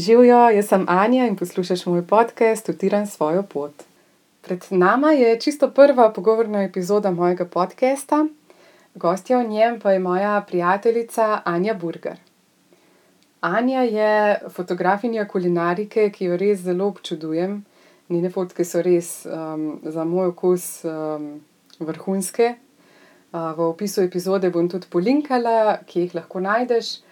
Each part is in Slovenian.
Živijo, jaz sem Anja in poslušaš moj podcast Utiran svojo pot. Pred nama je čisto prva pogovorna epizoda mojega podcasta, gostja v njem pa je moja prijateljica Anja Burger. Anja je fotografinja kulinarike, ki jo res zelo občudujem. Njene fotke so res um, za moj okus um, vrhunske. Uh, v opisu epizode bom tudi polinkala, ki jih lahko najdeš.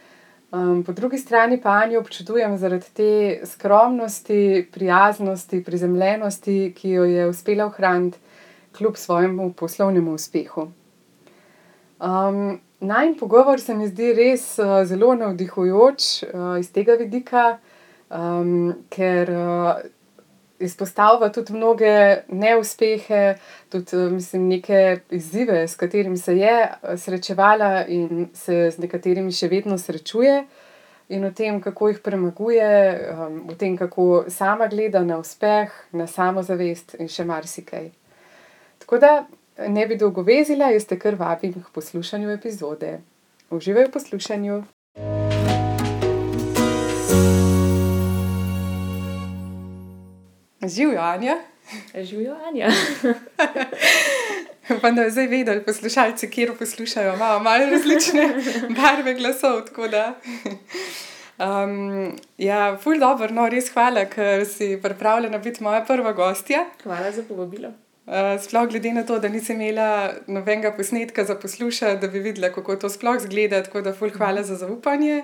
Um, po drugi strani pa Anjo občudujem zaradi te skromnosti, prijaznosti, prizemljenosti, ki jo je uspela ohraniti kljub svojemu poslovnemu uspehu. Um, Najn pogovor se mi zdi res uh, zelo navdihujoč uh, iz tega vidika, um, ker uh, izpostavlja tudi mnoge neuspehe, tudi mislim, neke izzive, s katerimi se je srečevala in se z nekaterimi še vedno srečuje, in o tem, kako jih premaguje, o tem, kako sama gleda na uspeh, na samozavest in še marsikaj. Tako da ne bi dolgo vezila, jaz te kar vabim k poslušanju epizode. Uživaj v poslušanju! Živijo, Anja. Živijo, Anja. Upam, da zdaj vedo poslušalci, kjer poslušajo. Imamo malo različne barve glasov. Um, ja, ful dobro, no, res hvala, ker si pripravljena biti moja prva gostja. Hvala za povabilo. Uh, sploh glede na to, da nisem imela nobenega posnetka za poslušati, da bi videla, kako to sploh zgleda. Tako da, ful, hvala za zaupanje.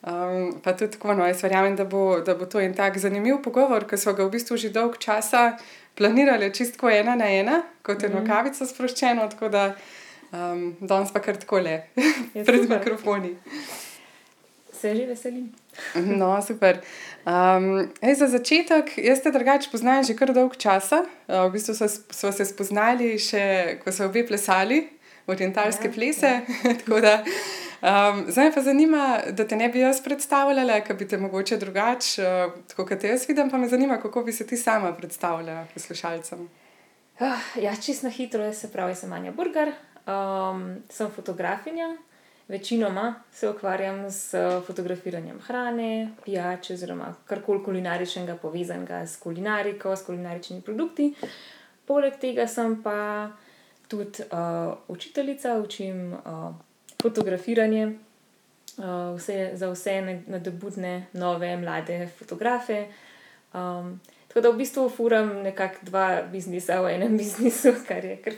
Um, pa tudi tako, no, jaz verjamem, da bo, da bo to en tak zanimiv pogovor, ki so ga v bistvu že dolg časa planirali, čistko ena na ena, kot eno mm -hmm. kavico sproščeno, tako da um, danes pa kar tako le, pred mikrofoni. Se že veselim. no, super. Um, ej, za začetek, jaz te drugače poznam že kar dolg časa. Uh, v bistvu smo se spoznali še, ko so obe plesali, orientalske ja, plese. Ja. Um, zdaj me pa zanima, da te ne bi jaz predstavljala, kaj bi te mogoče drugače, uh, tako kot jaz vidim, pa me zanima, kako bi se ti sama predstavljala poslušalcem. Uh, ja, čisto na hitro, se pravi, sem Anja Burger, um, sem fotografinja. Večinoma se ukvarjam s fotografiranjem hrane, pijače, oziroma karkoli kulinaričnega povezanega s kulinariko, s kulinaričnimi produkti. Poleg tega sem pa tudi uh, učiteljica, učim uh, fotografiranje, uh, vse, za vse nadobudne, nove, mlade fotografe. Um, tako da v bistvu furam nekako dva biznisa v enem biznisu, kar je kar,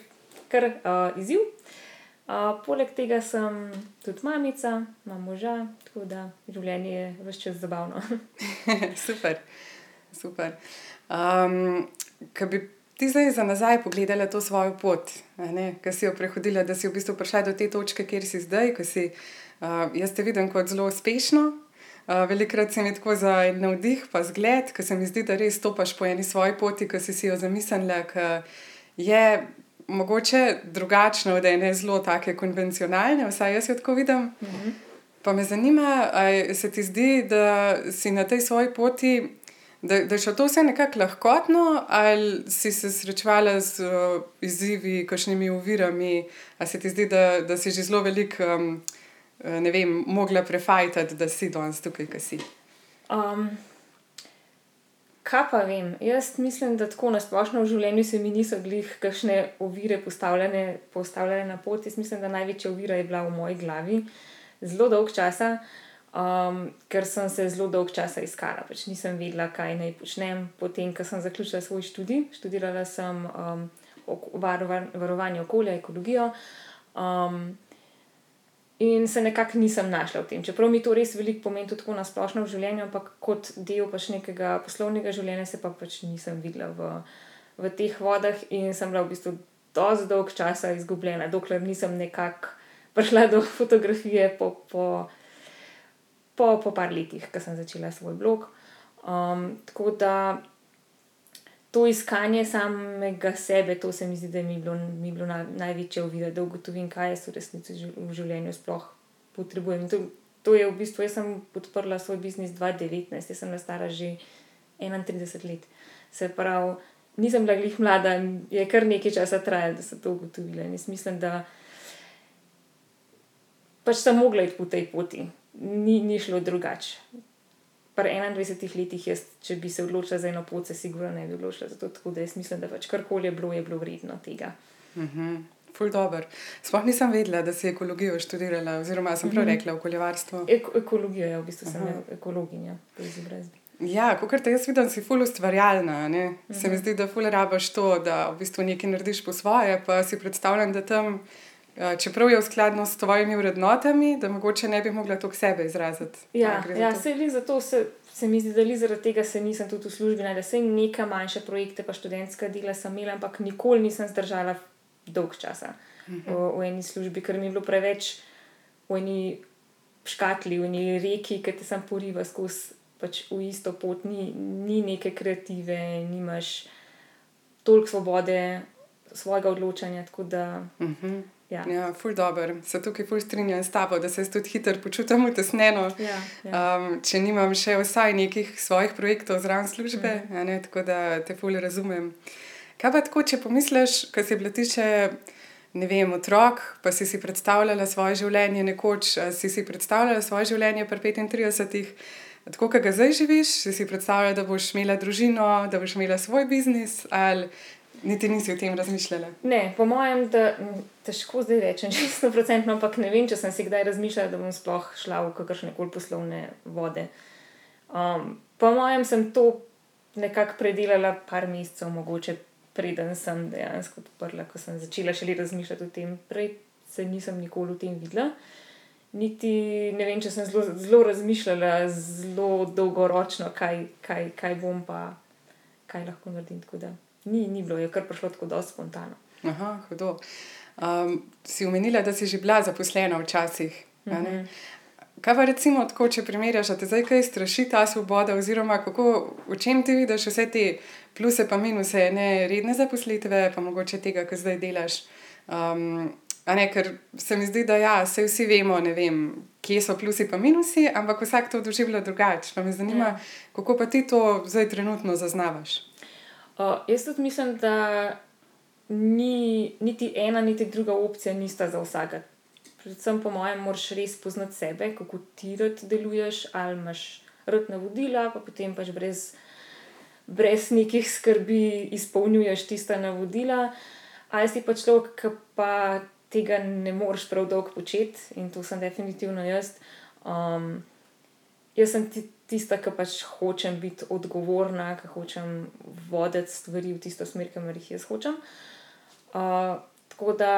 kar uh, izziv. Uh, poleg tega sem tudi mamica, imam moža, tako da življenje je vse čas zabavno. super, super. Um, kaj bi ti zdaj za nazaj pogledala to svojo pot, ki si jo prehodila, da si v bistvu prišla do te točke, kjer si zdaj, ko si uh, jaz te vidim kot zelo uspešno. Uh, velikrat se mi tako za navdih, pa zgled, ker se mi zdi, da res stopaš po eni svoji poti, ki si, si jo zamislila, ki je mogoče drugačna od ene zelo take konvencionalne, vsaj jaz jo tako vidim. Mm -hmm. Pa me zanima, ali se ti zdi, da si na tej svoji poti da, da je šlo to vse nekako lahkotno, ali si se srečevala z uh, izzivi, kakšnimi uvirami, ali se ti zdi, da, da si že zelo velik, um, ne vem, mogla prefajtati, da si danes tukaj, kaj si. Um. Kaj pa vem? Jaz mislim, da tako na splošno v življenju se mi niso glih kakšne ovire postavljene, postavljene na pot. Jaz mislim, da največja ovira je bila v moji glavi zelo dolg časa um, ker sem se zelo dolg časa iskala, pač nisem vedela, kaj naj počnem. Potem, ko sem zaključila svoj študij, študirala sem um, varovanje okolja, ekologijo. Um, in se nekako nisem našla v tem. Čeprav mi to res veliko pomeni, tudi na splošno v življenju, ampak kot del pač nekega poslovnega življenja, se pa pač nisem videla v, v teh vodah in sem bila v bistvu dosti dolg časa izgubljena, dokler nisem nekako prišla do fotografije po. po po, po par letih, ko sem začela svoj blog. Um, tako da to iskanje samega sebe, to se mi zdi, da mi je bilo, mi bilo na, največje ovire, da ugotovim, kaj jaz v resnici v življenju sploh potrebujem. To, to je v bistvu, jaz sem podprla svoj biznis 2019, jaz sem stara že 31 let. Se pravi, nisem bila glih mlada, je kar nekaj časa trajalo, da sem to ugotovila. In jaz mislim, da pač sem mogla iti po tej poti ni, ni šlo drugače. pri 21 letih, jaz, če bi se odločila za eno pot, se sigurno ne bi odločila za to. Tako da jaz mislim, da pač karkoli je bilo, je bilo vredno tega. Mhm. Ful dobr. Sploh nisem vedela, da si ekologijo študirala, oziroma sem prav Mhm. rekla ekolovarstvo. Ek ekologijo je v bistvu sem Aha. ekologinja po izobrazbi. Ja, kot te jaz vidim, si ful ustvarjalna. Ne? Se mi Mhm. zdi, da ful rabaš to, da v bistvu nekaj narediš po svoje, pa si predstavljam, da tam, čeprav je v skladu s tvojimi vrednotami, da mogoče ne bi mogla to k sebe izraziti. Ja, ja se li zato se, se mi zdi, da li zaradi tega se nisem tudi v službi, da sem neka manjša projekte, pa študentska dela sem imela, ampak nikoli nisem zdržala dolg časa v, v eni službi, ker mi je bilo preveč v eni škatli, v eni reki, ki te sam poriva skozi pač v isto pot, ni, ni neke kreative, nimaš toliko svobode, svojega odločanja. Tako da, Mhm. ja. Ja, ful dobr. Se tukaj ful strinjam s tabo, da se tudi hitro počutim utesnjeno. Ja, ja. Um, če nimam še vsaj nekih svojih projektov zraven službe, mm. ne, tako da te fully razumem. Kaj pa tako, če pomisliš, ko si bila ti še, ne vem, otrok, pa si si predstavljala svoje življenje nekoč, si si predstavljala svoje življenje pri 35, tako kot ga zdaj živiš, si si predstavljala, da boš imela družino, da boš imela svoj biznis, ali niti nisi o tem razmišljala. Ne, po mojem, da težko zdaj rečem, čisto procentno, ampak ne vem, če sem si kdaj razmišljala, da bom sploh šla v kakršne koli poslovne vode. Um, po mojem, sem to nekako predelala par mesecev, mogoče preden sem dejansko odprla, ko sem začela šele razmišljati o tem. Prej se nisem nikoli o tem videla. Niti ne vem, če sem zelo, zelo razmišljala, zelo dolgoročno, kaj, kaj, kaj bom pa, kaj lahko naredim. Ni, ni bilo, je kar prišlo tako dosti spontano. Aha, hudo. Um, si omenila, da si že bila zaposlena včasih. ne? Mhm. Kaj pa recimo, tako, če primerjaš, a te zdaj kaj straši ta svoboda, oziroma kako, v čem ti vidiš vse te pluse in minuse, ne redne zaposlitve, pa mogoče tega, kar zdaj delaš. Um, a ne, ker se mi zdi, da ja, se vsi vemo, vem, kje so plusi in minusi, ampak vsak to doživlja drugače. Pa me zanima, Ja. kako pa ti to zdaj trenutno zaznavaš. Uh, jaz tudi mislim, da ni, niti ena, niti druga opcija nista za vsakega. Predvsem, po mojem, moraš res poznati sebe, kako ti deluješ, ali imaš rad navodila, pa potem pač brez, brez nekih skrbi izpolnjuješ tista navodila, ali si pa človek, ki pa tega ne moreš prav dolgo početi in to sem definitivno jaz. Um, jaz sem ti, tista, ki pač hočem biti odgovorna, ki hočem voditi stvari v tisto smer, kamor jih jaz hočem. Uh, tako da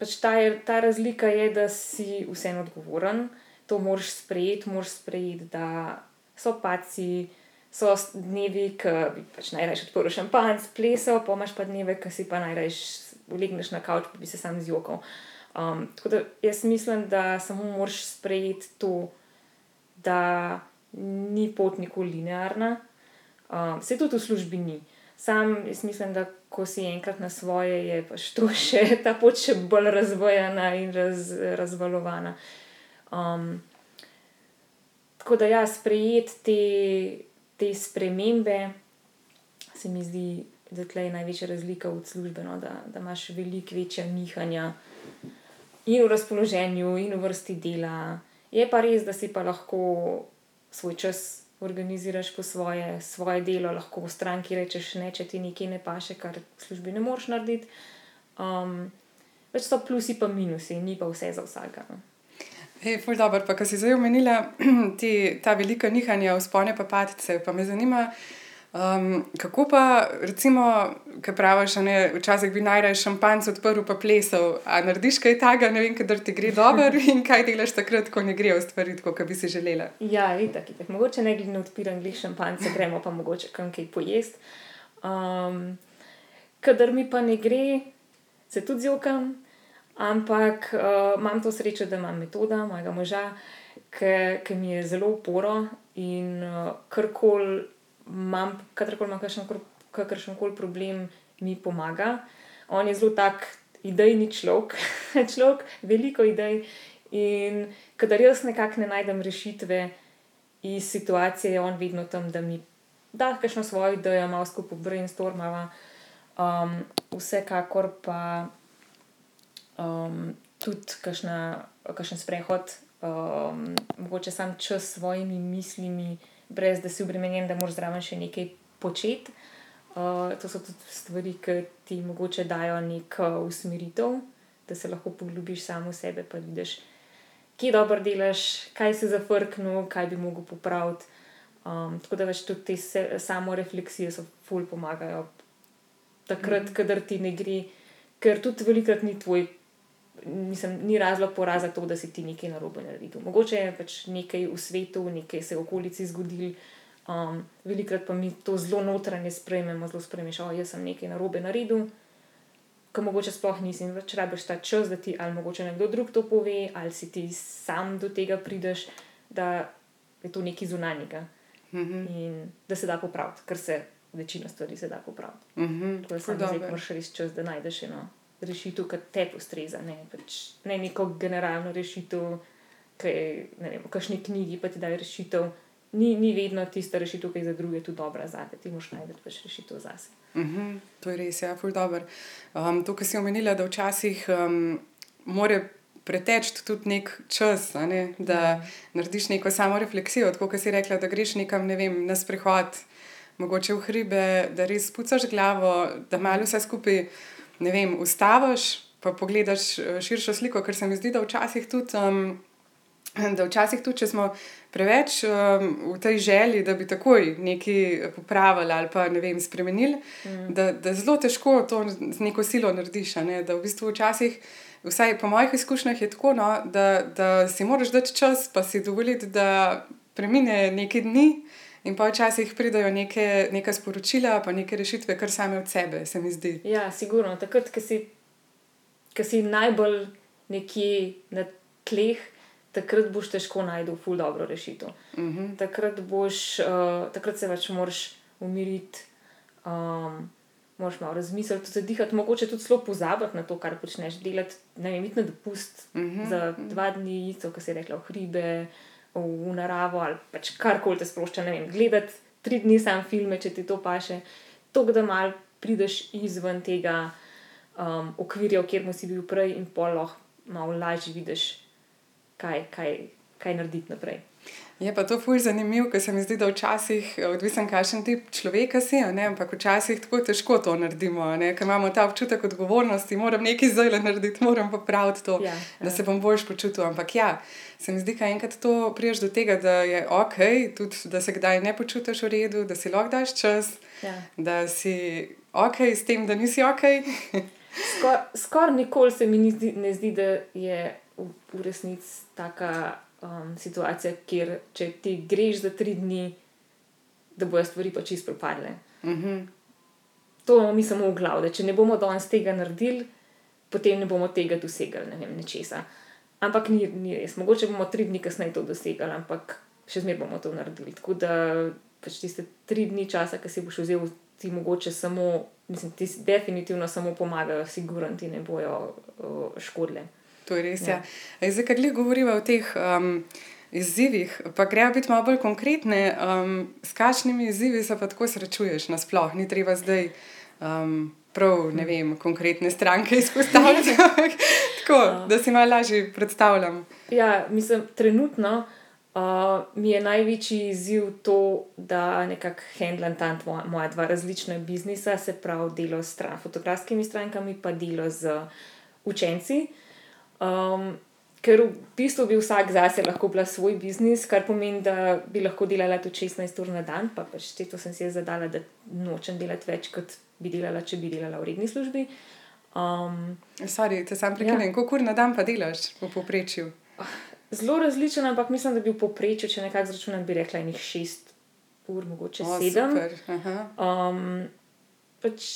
pač ta, je, ta razlika je, da si vseeno odgovoren, to moraš sprejeti, moraš sprejeti, da so paci, so dnevi, ki bi pač najraje odprl šampanc, plesal, pa imaš pa dneve, ki si pa najraje legneš na kavč, pa bi se sam zjokal. Um, tako da jaz mislim, da samo moraš sprejeti to, da ni pot nikoli linearna, um, se tudi v službi ni. Sam jaz mislim, da ko si enkrat na svoje, je pač to še ta pot še bolj razvojena in raz, razvalovana. Um, tako da ja, sprejeti te, te spremembe, se mi zdi, da tle je največja razlika od službe, no, da, da imaš veliko večja nihanja in v razpoloženju, in v vrsti dela. Je pa res, da si pa lahko svoj čas organiziraš po svoje, svoje delo, lahko v stranki rečeš ne, če ti nekaj ne paše, kar v službi ne moreš narediti. Um, več so plusi pa minusi, ni pa vse za vsakega. no. Hej, ful dobro, pa ko si zdaj omenila ti, ta velika nihanja, vzpone pa padce, pa me zanima, um, kako pa, recimo, kaj praviš, a ne, včasih bi najraje šampanc odprl pa plesal, a narediš kaj takega, ne vem, kadar ti gre dobro in kaj delaš takrat, ko ne grejo stvari tako, kot bi si želela. Ja, itak, itak. Mogoče ne glede na odpiran glih šampance, gremo pa mogoče kam kaj pojest. Um, kadar mi pa ne gre, se tudi zjokam, ampak uh, imam to srečo, da imam metoda mojega moža, ki ki mi je zelo uporo in uh, karkoli imam, kadarkoli imam kakršen koli problem, mi pomaga. On je zelo tak idejni človek, človek, veliko idej. In kadar jaz nekako ne najdem rešitve iz situacije, je on vedno tam, da mi da kakšno svojo idejo, malo skupaj brainstormava. Um, vsekakor pa um, tudi kakšen sprehod, um, mogoče sam čas s svojimi mislimi, brez da si obremenjen, da moraš zraven še nekaj početi. Uh, to so tudi stvari, ki ti mogoče dajo neko usmeritev, da se lahko poglobiš samo v sebe, pa vidiš, kje dobro delaš, kaj si zafrknil, kaj bi mogel popraviti. Um, tako da več tudi te se, samo refleksije so ful pomagajo. Takrat, mm. kadar ti ne gre, ker tudi velikrat ni tvoj, mislim, ni razlog poraza to, da si ti nekaj narobe naredil. Mogoče je pač nekaj v svetu, nekaj se je v okolici zgodilo. Um, velikrat pa mi to zelo notranje sprejmemo, zelo sprejmeš, da oh, sem nekaj narobe naredil, ki mogoče sploh nisem več rabiš ta čas, da ti ali mogoče nekdo drug to pove, ali si ti sam do tega prideš, da je to nekaj zunanjega -hmm. in da se da popraviti, ker se večina stvari se da popraviti. -hmm. Tako da se zdaj moraš res čas, da najdeš eno rešitev, ki te postreza, ne, pač, ne neko generalno rešitev, ki je v kakšni knjigi pa ti daje rešitev ni, ni vedno tista rešitev, ki je za druge tudi dobra za te, ti moš najti pač rešitev za sebe. Uh mhm, -huh, to je res, ja, ful dobro. Um, to, kar si omenila, da včasih um, more preteči tudi nek čas, ne? da ja. narediš neko samo refleksijo, tako kot si rekla, da greš nekam ne vem, na sprehod, mogoče v hribe, da res spucaš glavo, da malo vse skupaj ne vem, ustaviš. Pa pogledaš eh, širšo sliko, ker se mi zdi, da včasih tudi um, da včasih tudi, če smo preveč um, v tej želji, da bi takoj nekaj popravili ali pa ne vem, spremenili, mm. da, da zelo težko to z neko silo narediš. Ne? Da v bistvu včasih, vsaj po mojih izkušnjah, je tako, no, da, da si moraš dati čas, pa si dovoliti, da premine nekaj dni. In pa včasih pridajo neke, neka sporočila, pa neke rešitve, kar same od sebe, se mi zdi. Ja, sigurno. Takrat, ko si, si najbolj nekje na tleh, takrat boš težko najdel ful dobro rešitev. Uh mhm. -huh. takrat, boš, uh, takrat se več moraš umiriti, um, moraš malo razmisliti, zadihati, mogoče tudi zelo pozabiti na to, kar počneš. Delati, ne vem, na dopust uh mhm. -huh. za dva dni, kar si rekla, v hribe, v, v naravo ali pač karkoli te sprošča. Ne vem, gledati tri dni sam filme, če ti to paše. To, da mal prideš izven tega um, okvirja, v katerem si bil prej, in pa lahko malo lažje vidiš kaj, kaj, kaj narediti naprej. Je pa to fulj zanimivo, ker se mi zdi, da včasih, odvisen kakšen tip človeka si, ne? ampak včasih tako težko to naredimo, ker imamo ta občutek odgovornosti, moram nekaj zdaj narediti, moram popraviti to, ja, ja. da se bom boljš počutil. Ampak ja, se mi zdi, da enkrat to priješ do tega, da je ok, tudi da se kdaj ne počutiš v redu, da si lahko daš čas, ja. da si ok s tem, da nisi ok. Skoraj skor nikoli se mi zdi, ne zdi, da je v resnici taka um, situacija, kjer če ti greš za tri dni, da bojo stvari pa čisto propadle. Mm -hmm. To mi samo v glavu, da če ne bomo danes tega naredili, potem ne bomo tega dosegli, ne vem, nečesa. Ampak ni, ni res. Mogoče bomo tri dni kasneje to dosegli, ampak še zmeraj bomo to naredili. Tako da pač tiste tri dni časa, ki si boš vzel, ti mogoče samo, mislim, ti definitivno samo pomagajo, sigurno ti ne bojo uh, škodile to je res. Ja. Ja. Zdaj, kaj govorimo o teh um, izzivih, pa gre biti malo bolj konkretne. Um, s kakšnimi izzivi se pa tako srečuješ nasplošno, ni treba zdaj. Um, Prav, ne vem, konkretne stranke izpostavljati, tako da si malo lažje predstavljam. Ja, mislim, trenutno uh, mi je največji izziv to, da nekako handlam ta moja dva različna biznisa, se pravi delo s fotografskimi strankami, pa delo z učenci. Uh, Um, ker v bistvu bi vsak zase lahko bila svoj biznis, kar pomeni, da bi lahko delala tudi 16 ur na dan, pa pač to sem si zadala, da nočem delati več, kot bi delala, če bi delala v redni službi. Um, Sorry, te sam prekinem, ja. koliko ur na dan pa delaš v povprečju? Zelo različen, ampak mislim, da bi v povprečju, če nekako zračunam, bi rekla nekaj 6 ur, mogoče 7. Um, pač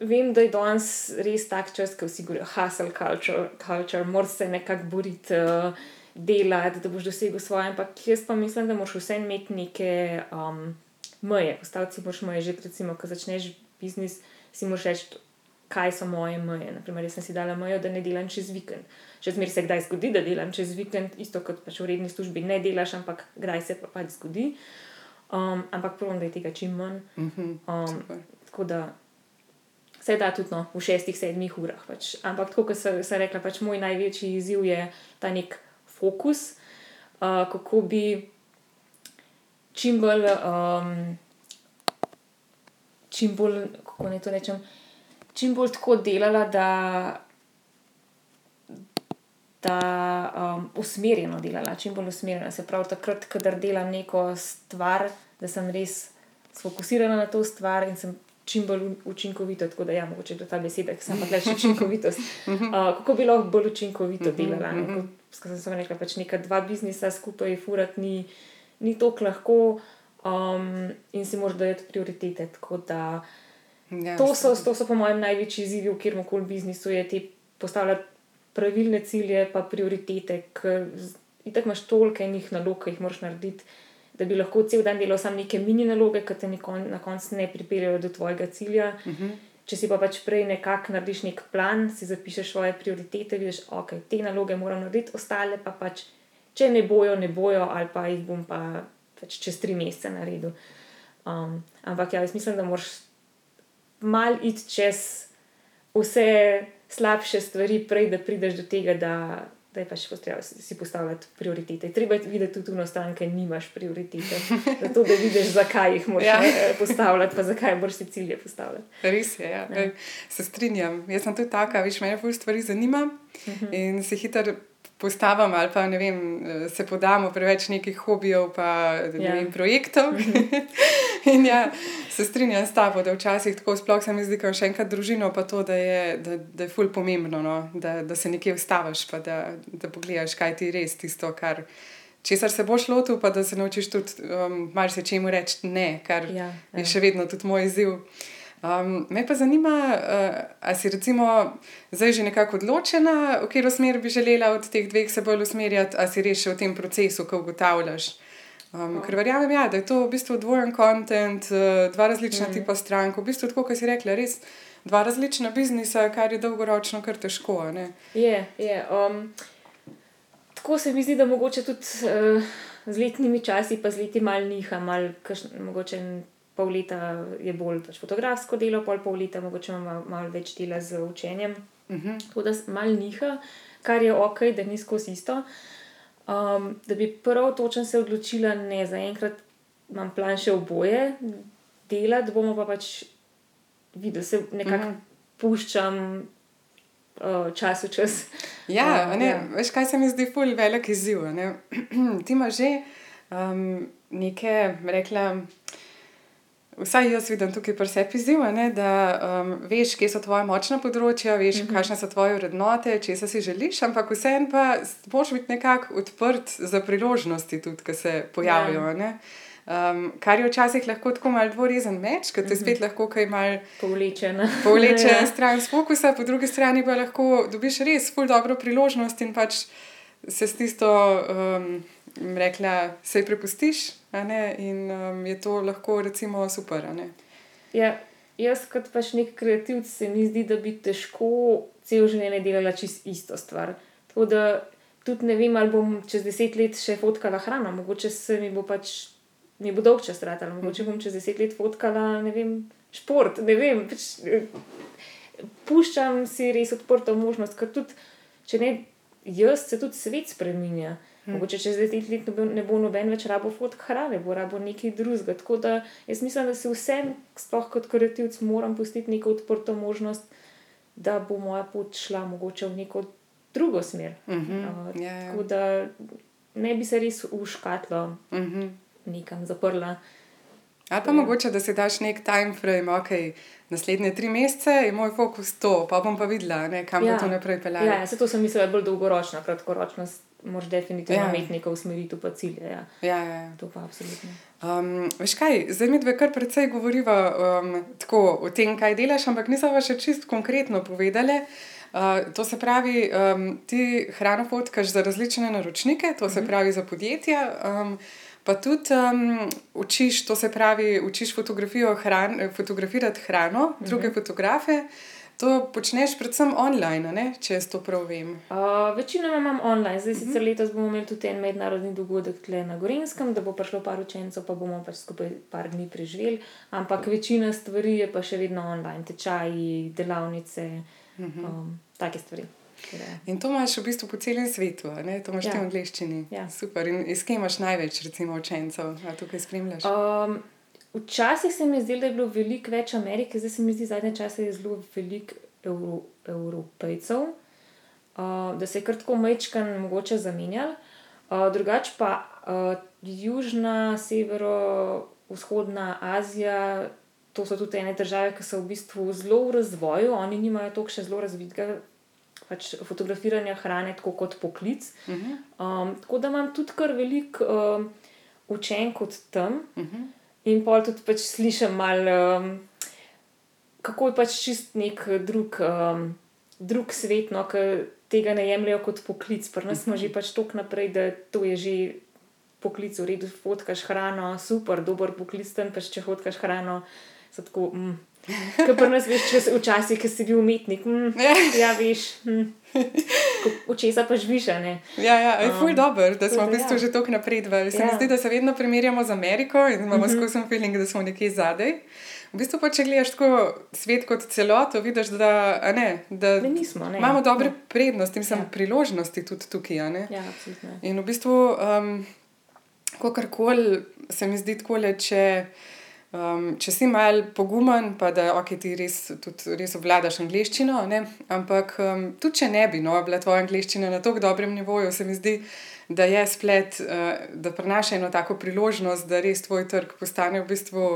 vem, da je danes res tak čas, ko vsi govorijo, hustle culture, culture moraš se nekako boriti, uh, delati, da boš dosegel svoje. Ampak jaz pa mislim, da moraš vse imeti neke um, meje. Postaviti si moraš meje, že recimo, ko začneš biznis, si moraš reči. Kaj so moje meje? Naprimer, jaz sem si dala mejo, da ne delam čez vikend. Še zmeraj se kdaj zgodi, da delam čez vikend, isto kot pač v redni službi ne delaš, ampak kdaj se pa pač zgodi. Um, ampak pravim, da je tega čim manj. Mhm, um, tako da se da tudi no, v šestih, sedmih urah. Pač. Ampak, kot sem rekla, pač moj največji izziv je ta nek fokus, uh, kako bi, čim bolj, um, čim bolj, kako naj to rečem, čim bolj tako delala, da, da um, usmerjeno delala, čim bolj usmerjena. Se pravi, takrat, kadar delam neko stvar, da sem res sfokusirana na to stvar in sem čim bolj učinkovita. Tako da, ja, mogoče to ta beseda, ki sem pa reči učinkovitost. Uh, kako bi lahko bolj učinkovito delala? Ne? Kot sem rekla, pač neka dva biznisa skupaj, furat ni, ni tako lahko um, in si moraš dajati prioritete. Da, ja, to, so, to so, po mojem, največji izzivi v kjer koli biznisu, je ti postavljati pravilne cilje, pa prioritete. In tako imaš toliko enih nalog, ki jih moraš narediti da bi lahko cel dan delal samo neke mini naloge, ki te na koncu ne pripeljejo do tvojega cilja. Uh mhm. -huh. Če si pa pač prej nekako narediš nek plan, si zapišeš svoje prioritete, vidiš, ok, te naloge moram narediti, ostale pa pač, če ne bojo, ne bojo, ali pa jih bom pa pač čez tri mesece naredil. Um, ampak ja, jaz mislim, da moraš mal iti čez vse slabše stvari, prej da prideš do tega, da da je pač potrebno si postavljati prioritete. Treba je videti tudi na stran, ker nimaš prioritete. Zato da vidiš, zakaj jih moraš ja. Eh, postavljati, pa zakaj moraš si cilje postavljati. Res je, ja. Ja. se strinjam. Jaz sem tudi taka, veš, me veliko stvari zanima uh mhm. -huh. in se hitro postavim ali pa vem, se podamo preveč nekih hobijev in ja. projektov. In ja, se strinjam s tabo, da včasih tako sploh se mi zdi, da je še enkrat družino, pa to, da je, da, da je ful pomembno, no? da, da se nekje ustaviš, pa da, da pogledaš, kaj ti res tisto, kar. Česar se boš lotil, pa da se naučiš tudi um, marsikemu reči ne, kar ja, ja. je še vedno tudi moj izziv. Um, me pa zanima, uh, ali si recimo zdaj že nekako odločena, v katero smer bi želela od teh dveh se bolj usmerjati, ali si res v tem procesu, ko ugotavljaš. Um. Ker verjamem, ja, da je to v bistvu dvojen kontent, uh, dva različna mm. tipa strank, v bistvu tako, kot si rekla, res dva različna biznisa, kar je dolgoročno kar težko. Je, je. Yeah, um, tako se mi zdi, da mogoče tudi uh, z letnimi časi, pa z leti mal niha, mal kaš, mogoče pol leta je bolj pač fotografsko delo, pol, pol leta mogoče imamo malo, več dela z učenjem. Uh mhm. -huh. Tako da malo niha, kar je ok, da ni skozi isto. Um, da bi prvo točno se odločila, ne za enkrat imam plan še oboje delati, bomo pa pač videli, se nekako mhm. -huh. puščam. Uh, čas v čas. Ja, uh, ne, ja. veš, kaj se mi zdi, fulj velik izziv. Ti imaš že um, neke, rekla, vsaj jaz vidim tukaj pri sebi izziv, da um, veš, kje so tvoje močne področja, veš, mm -hmm. kakšne so tvoje vrednote, če se si želiš, ampak vseeno pa moraš biti nekako odprt za priložnosti, tudi, ki se pojavijo. Ja. Um, kar je včasih lahko tako malo dvorezen meč, ker te mhm. spet lahko kaj malo povleče na stran fokusa, po drugi strani pa lahko dobiš res ful dobro priložnost in pač se s tisto, um, rekla, se prepustiš in um, je to lahko recimo super. Ja, jaz, kot pač nek kreativc, se mi zdi, da bi težko cel življenje delala čist isto stvar. Tako da tudi ne vem, ali bom čez deset let še fotkala hrano, mogoče se mi bo pač. Mi bo dolg čas trajalo, mogoče bom čez deset let fotkala, ne vem, šport, ne vem. Pač, eh, puščam si res odprto možnost, ker tudi, če ne jaz, se tudi svet spremenja. Hmm. Mogoče čez deset let ne bo noben več rabo fotk hrane, bo rabo nekaj drugega. Tako da jaz mislim, da se vsem, sploh kot kreativc, moram pustiti neko odprto možnost, da bo moja pot šla mogoče v neko drugo smer. Mm -hmm. uh, yeah. Tako da ne bi se res v škatlo mm -hmm. nekam zaprla. Ali pa ja. mogoče, da si daš nek time frame, ok, naslednje tri mesece je moj fokus to, pa bom pa videla, ne, kam ja. bo to naprej peljalo. Ja, se to sem mislila bolj dolgoročno, kratkoročno. Moš definitivno ja. imeti neko usmeritev, pa cilje. Ja. Ja, ja, ja. To pa absolutno. Um, veš kaj, zdaj mi dve kar precej govoriva um, tako, o tem, kaj delaš, ampak nisem pa še čist konkretno povedala. Uh, to se pravi, um, ti hrano fotkaš za različne naročnike, to se uh mhm. -huh. pravi za podjetja. Um, Pa tudi um, učiš, to se pravi, učiš hran, fotografirati hrano, uh -huh. druge mhm. To počneš predvsem online, ne? če jaz to prav vem. Uh, večinoma imam online, zdaj uh -huh. sicer letos bomo imeli tudi en mednarodni dogodek tukaj na Gorinskem, da bo prišlo par učencev, pa bomo pač skupaj par dni preživeli. Ampak večina stvari je pa še vedno online, tečaji, delavnice, uh -huh. um, take stvari. In to imaš v bistvu po celem svetu, ne? to imaš ja. v angleščini. Ja. Super. In iz kje imaš največ, recimo, učencev, da tukaj spremljaš? Um, včasih se mi je zdelo, da je bilo veliko več Amerike, zdaj se mi zdi, da zadnje čase je zelo veliko Euro, Evropejcev, uh, da se je kar tako mečkan mogoče zamenjal. Uh, drugače pa uh, južna, severovzhodna Azija, to so tudi ene države, ki so v bistvu zelo v razvoju, oni nimajo toliko še zelo razvitega. Pač fotografiranja hrane, tako kot poklic. Uh -huh. um, tako da imam tudi kar veliko um, učen kot tam, uh -huh. In pol tudi pač slišim malo, um, kako je pač čist nek drug, um, drug svet, no, ki tega ne jemljajo kot poklic. Pri nas smo že pač toliko naprej, da to je že poklic, v redu, fotkaš hrano, super, dober poklic, tam pač če fotkaš hrano, so tako. Mm. Kaj pa nas veš, če si včasih, ki si bil umetnik? Mm, ja, veš, mm. Včasih pa živiš, ne. Ja, ja, je um, dobro, da smo v bistvu ja. že tako napredovali. Se ja. mi zdi, da se vedno primerjamo z Ameriko in imamo mm -hmm. skozi feeling, da smo nekje zadaj. V bistvu pa če gledaš tako svet kot celoto, vidiš, da, ne, da ne, nismo, ne. imamo dobre ja. prednosti in ja. priložnosti tudi tukaj. Ja, in v bistvu, um, kakorkoli se mi zdi tako le, če. Um, če si mal pogumen, pa da okay, ti res, tudi, res obvladaš angliščino, ne? ampak um, tudi če ne bi no, bila tvoja angliščina na tako dobrem nivoju, se mi zdi, da je splet, uh, da prenaša eno tako priložnost, da res tvoj trg postane v bistvu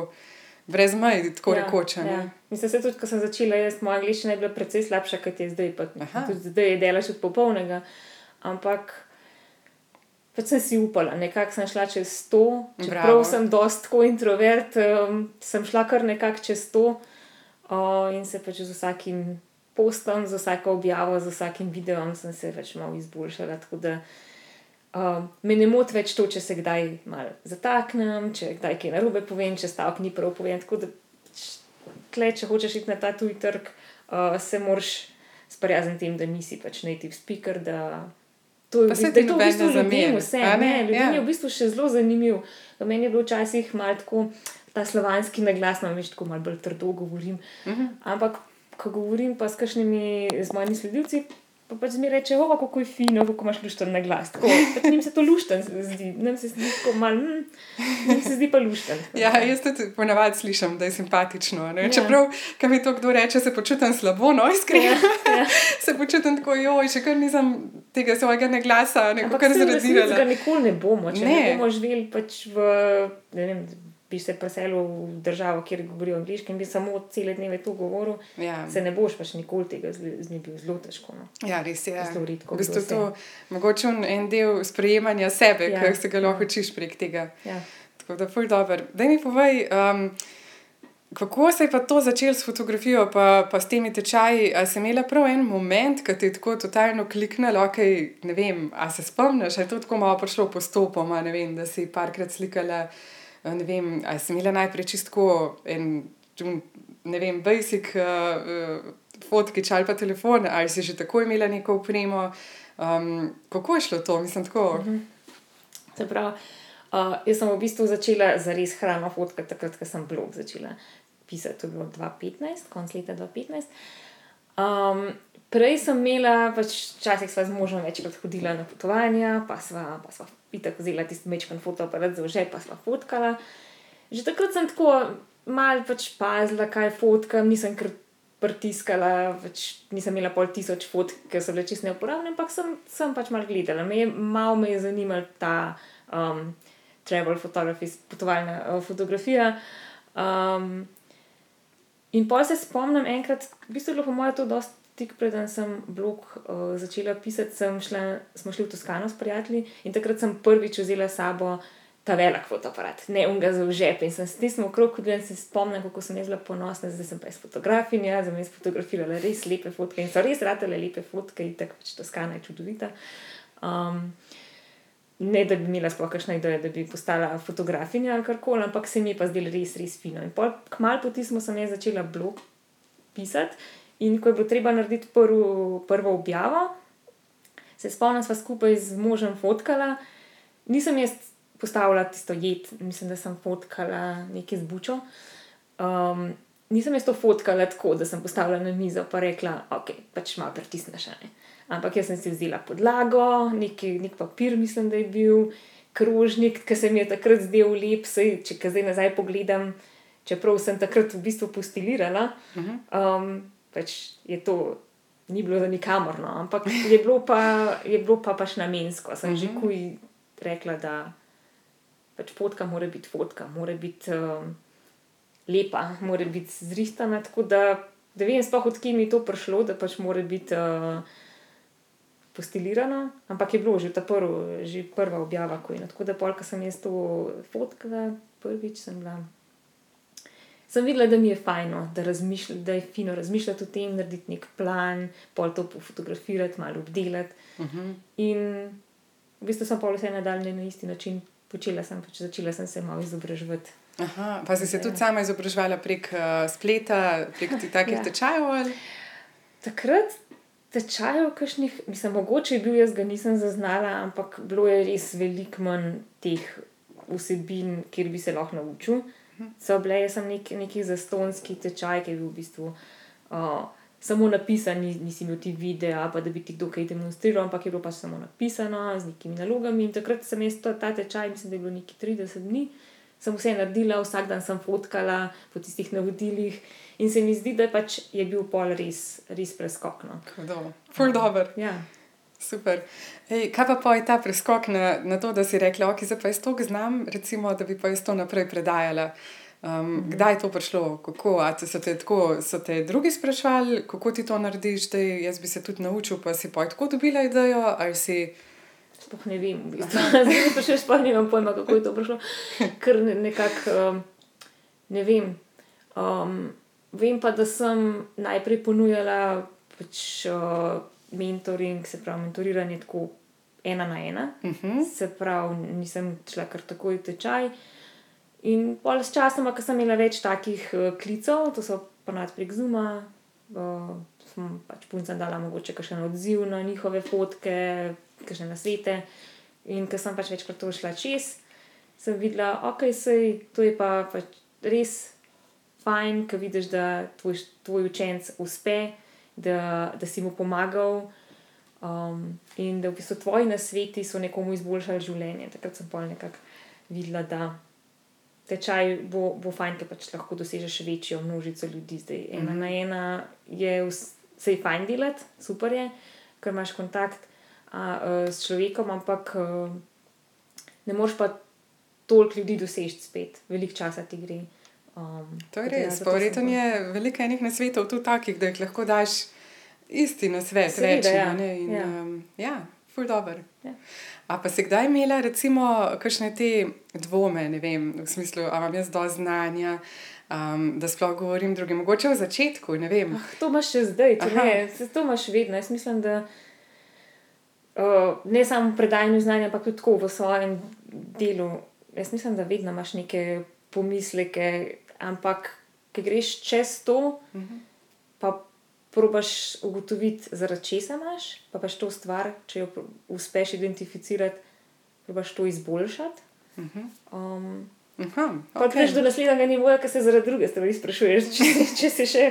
brez mej, tako ja, rekoč. Ja. Mislim, da tudi, ko sem začela, jaz moja angliščina je bila precej slabša, kot je zdaj. Tudi zdaj je delaš od popolnega. Ampak pač sem si upala, nekako sem šla čez to. Čeprav sem dost tako introvert, um, sem šla kar nekako čez to uh, in se pač z vsakim postom, z vsako objavo, z vsakim videom sem se več malo izboljšala. Tako da uh, me ne moti več to, če se kdaj malo zataknem, če kdaj kaj narobe povem, če stavek ni prav povem. Tako da tle, če hočeš iti na ta tuj trg, uh, se moraš sprijazniti tem, da nisi pač native speaker. To je, bistvu, je to v bistvu ljudem, vse. Ne, ne, ljudem ja. je v bistvu še zelo zanimiv. Meni je bilo včasih malo tako, ta slovanski naglas, no, veš, tako malo bolj trdo govorim. Uh mhm. -huh. Ampak, ko govorim pa s kakšnimi, z mojimi sledilci, Pa pač mi reče, ova, kako je fino, kako imaš lušten na glas. Tako, pač njim se to lušten zdi, nam se zdi tako mal, mm, njim se zdi pa lušten. Ja, jaz tudi ponavadi slišim, da je simpatično. Ja. Čeprav, kaj mi to kdo reče, se počutim slabo, no, iskreno. Ja, ja. se počutim tako, joj, še kar nisem tega svojega neglasa, neko kar zradirala. Tega nikoli ne bomo, če ne, ne bomo živeli pač v, ne vem, bi se preselil v državo, kjer govorijo angliški in bi samo cele dneve to govoril, ja. se ne boš pač nikoli tega z njim bil zelo težko. No. Ja, res je. Zelo redko. V bistvu to je mogoče en del sprejemanja sebe, ja. ki se ga lahko učiš prek tega. Ja. Tako da, fuj dobro. Da mi povej. Um, Kako se je pa to začelo s fotografijo, pa, pa s temi tečaji? Ali si imela prav en moment, ki ti je tako totalno kliknil, okay, ne vem, ali se spomniš, ali je to tako malo prišlo postopoma, ne vem, da si parkrat slikala ne vem, ali sem imela najprej čisto en, ne vem, basic uh, fotkič ali pa telefon, ali si že tako imela neko upremo. Um, kako je šlo to, mislim, tako? Mm -hmm. pravi, uh, jaz sem v bistvu začela za res hrano fotkati, takrat, ko sem blog začela pisati, to je bilo 2015, konc leta 2015. Um, prej sem imela, pač včasih sva z možem večkrat hodila na potovanja, pa sva, pa sva itak vzela tisti mečkan fotoaparat za vse, pa sva fotkala. Že takrat sem tako mal pač pazila, kaj fotkam, nisem kar pritiskala, pač nisem imela pol tisoč fotk, ker so bile čisto neuporabne, ampak sem, sem pač mal gledala. Me je, mal me je zanimala ta um, travel photography, potovalna uh, fotografija. Um, in pa se spomnim enkrat, v bistvu je bilo po mojem to dosti tik preden sem blog uh, začela pisati, šla, smo šli v Toskano s prijatelji in takrat sem prvič vzela sabo ta velik fotoaparat, ne unga za žep. In sem stisnila okrog, da se spomnim, kako sem bila ponosna, zdaj sem pa iz fotografinja, za me sfotografirala res lepe fotke in so res ratele lepe fotke in tako pač Toskana je čudovita. Um, Ne, da bi imela sploh kakšno idejo, da bi postala fotografinja ali karkoli, ampak se mi je pa zdelo res, res fino. In kmalo poti smo sem jaz začela blog pisati In ko je bilo treba narediti prvo, prvo objavo, se spomnim, da smo skupaj z možem fotkala. Nisem jaz postavila tisto jed, mislim, da sem fotkala nekaj zbučo. Um, nisem jaz to fotkala tako, da sem postavila na mizo in rekla, ok, pač malo pritisneš. Ne? Ampak jaz sem si vzela podlago, neki, nek papir, mislim, da je bil krožnik, ki se mi je takrat zdel lep, sej, če zdaj nazaj pogledam, čeprav sem takrat v bistvu postilirala. Um, pač je to. Ni bilo za nikamor, no. ampak je bilo pa, je bilo pa pač namensko. Sem uh -huh. že kuj rekla, da pač fotka mora biti fotka, mora biti um, lepa, mora biti zristana. Tako da, da vem, sploh odkje mi je to prišlo, da pač mora biti uh, postilirano. Ampak je bilo že ta prv, že prva objava, ko je. No. Tako da, polka sem jaz to fotkala, prvič sem bila. Sem videla, da mi je fajno, da, da je fino razmišljati o tem, narediti nek plan, pol to pofotografirati, malo obdelati. Uh Mhm. -huh. In v bistvu sem pa vse nadaljne na isti način počela, sem pač začela sem se malo izobraževati. Aha, pa si se tudi sama izobraževala prek uh, spleta, prek takih Ja. tečajev? ali? Takrat tečajev, kakšnih, mislim, mogoče je bil jaz, ga nisem zaznala, ampak bilo je res veliko manj teh vsebin, kjer bi se lahko naučil. So bile, jaz sem nek, neki zastonski tečaj, ki je bil v bistvu uh, samo napisan, ni- nisi imel ti videa, pa da bi ti kdo kaj demonstriral, ampak je bilo pač samo napisano z nekimi nalogami. In takrat sem jaz to, ta tečaj, mislim, da je bilo neki 30 dni, sem vse naredila, vsak dan sem fotkala po tistih navodilih. In se mi zdi, da pač je bil pol res, res preskokno. Hudo. Ful dobr, Ja. Super. Ej, kaj pa, je ta preskok na, na to, da si rekla, ok, zdaj pa jaz to znam, recimo, da bi pa jaz to naprej predajala. Um, -hmm. Kdaj je to prišlo, kako A so te, tako, so te drugi sprašvali, kako ti to narediš, da jaz bi se tudi naučil, pa si pa tako dobila idejo, ali si. Sploh ne vem, v bistvu. zdaj pa še sploh nimam pojma, kako je to prišlo. Ker ne, nekako um, ne vem. Um, vem pa, da sem najprej ponujala pač, uh, mentoring, se pravi mentoriranje tako ena na ena. Uh -huh. Se pravi, nisem šla kar takoj v tečaj. In pol s časom, ko sem imela več takih uh, klicev, to so ponad prek Zuma, uh, sem pač puncem dala mogoče še odziv na njihove fotke, kakšne nasvete. In ker sem pač večkrat to šla čez, sem videla, ok, sej, to je pa pač res fajn, ker vidiš, da tvoj, tvoj učenec uspe, da, da si mu pomagal. Um, in da v bistvu tvoji nasveti so nekomu izboljšali življenje. Takrat sem pol nekako videla, da tečaj bo, bo fajn, ker pač lahko dosežeš večjo množico ljudi. Zdaj ena mm. na ena je vse fajn delati, super je, ker imaš kontakt a, a, s človekom, ampak a, ne moreš pa toliko ljudi doseči spet, veliko časa ti gre. Um, To je res. Pa verjetno je veliko enih nasvetov tudi takih, da jih lahko daš isti na svet. Seveda, Rečem, ja. ne, in, Ja. um, ja, ful dobr. Ja. A pa si kdaj imela, recimo, kakšne te dvome, ne vem, v smislu, a imam jaz dovolj znanja, um, da sploh govorim drugim, mogoče v začetku, ne vem. Ah, to imaš še zdaj, to, Aha. ne, to imaš vedno. Jaz mislim, da uh, ne samo v predajanju znanja, ampak tudi tako v svojem delu. Jaz mislim, da vedno imaš neke pomisleke, ampak ki greš čez to, Mhm. pa probaš ugotoviti, zaradi česa imaš, pa pač to stvar, če jo uspeš identificirati, probaš to izboljšati. Mhm. Um, Aha, Pa okej. greš do naslednjega nivoja, ki se zaradi druge stvari sprašuješ. Če, če si še,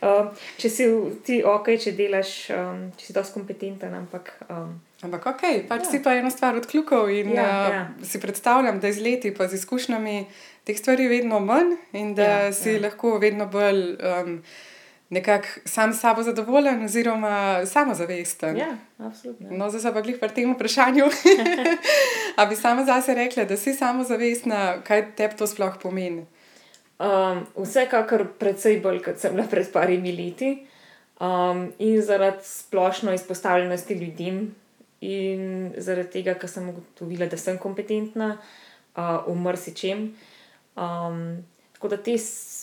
um, če si ti ok, če delaš, um, če si dosti kompetenten, ampak um, Ampak ok, pač Ja. si pa eno stvar odkljukal in Ja, ja, ja. uh, si predstavljam, da z leti pa z izkušnjami teh stvari vedno manj in da Ja, si ja. lahko vedno bolj um, nekako sam s sabo zadovoljen oziroma samozavesten. ja, absolutno. No, zdaj pa glih pri tem vprašanju. A bi sama zase rekla, da si samozavestna, kaj tebi to sploh pomeni? Um, vsekakor precej bolj, kot sem bila pred parimi leti. Um, in zaradi splošno izpostavljenosti ljudem, in zaradi tega, ker sem ugotovila, da sem kompetentna uh, v marsičem. Um, tako da te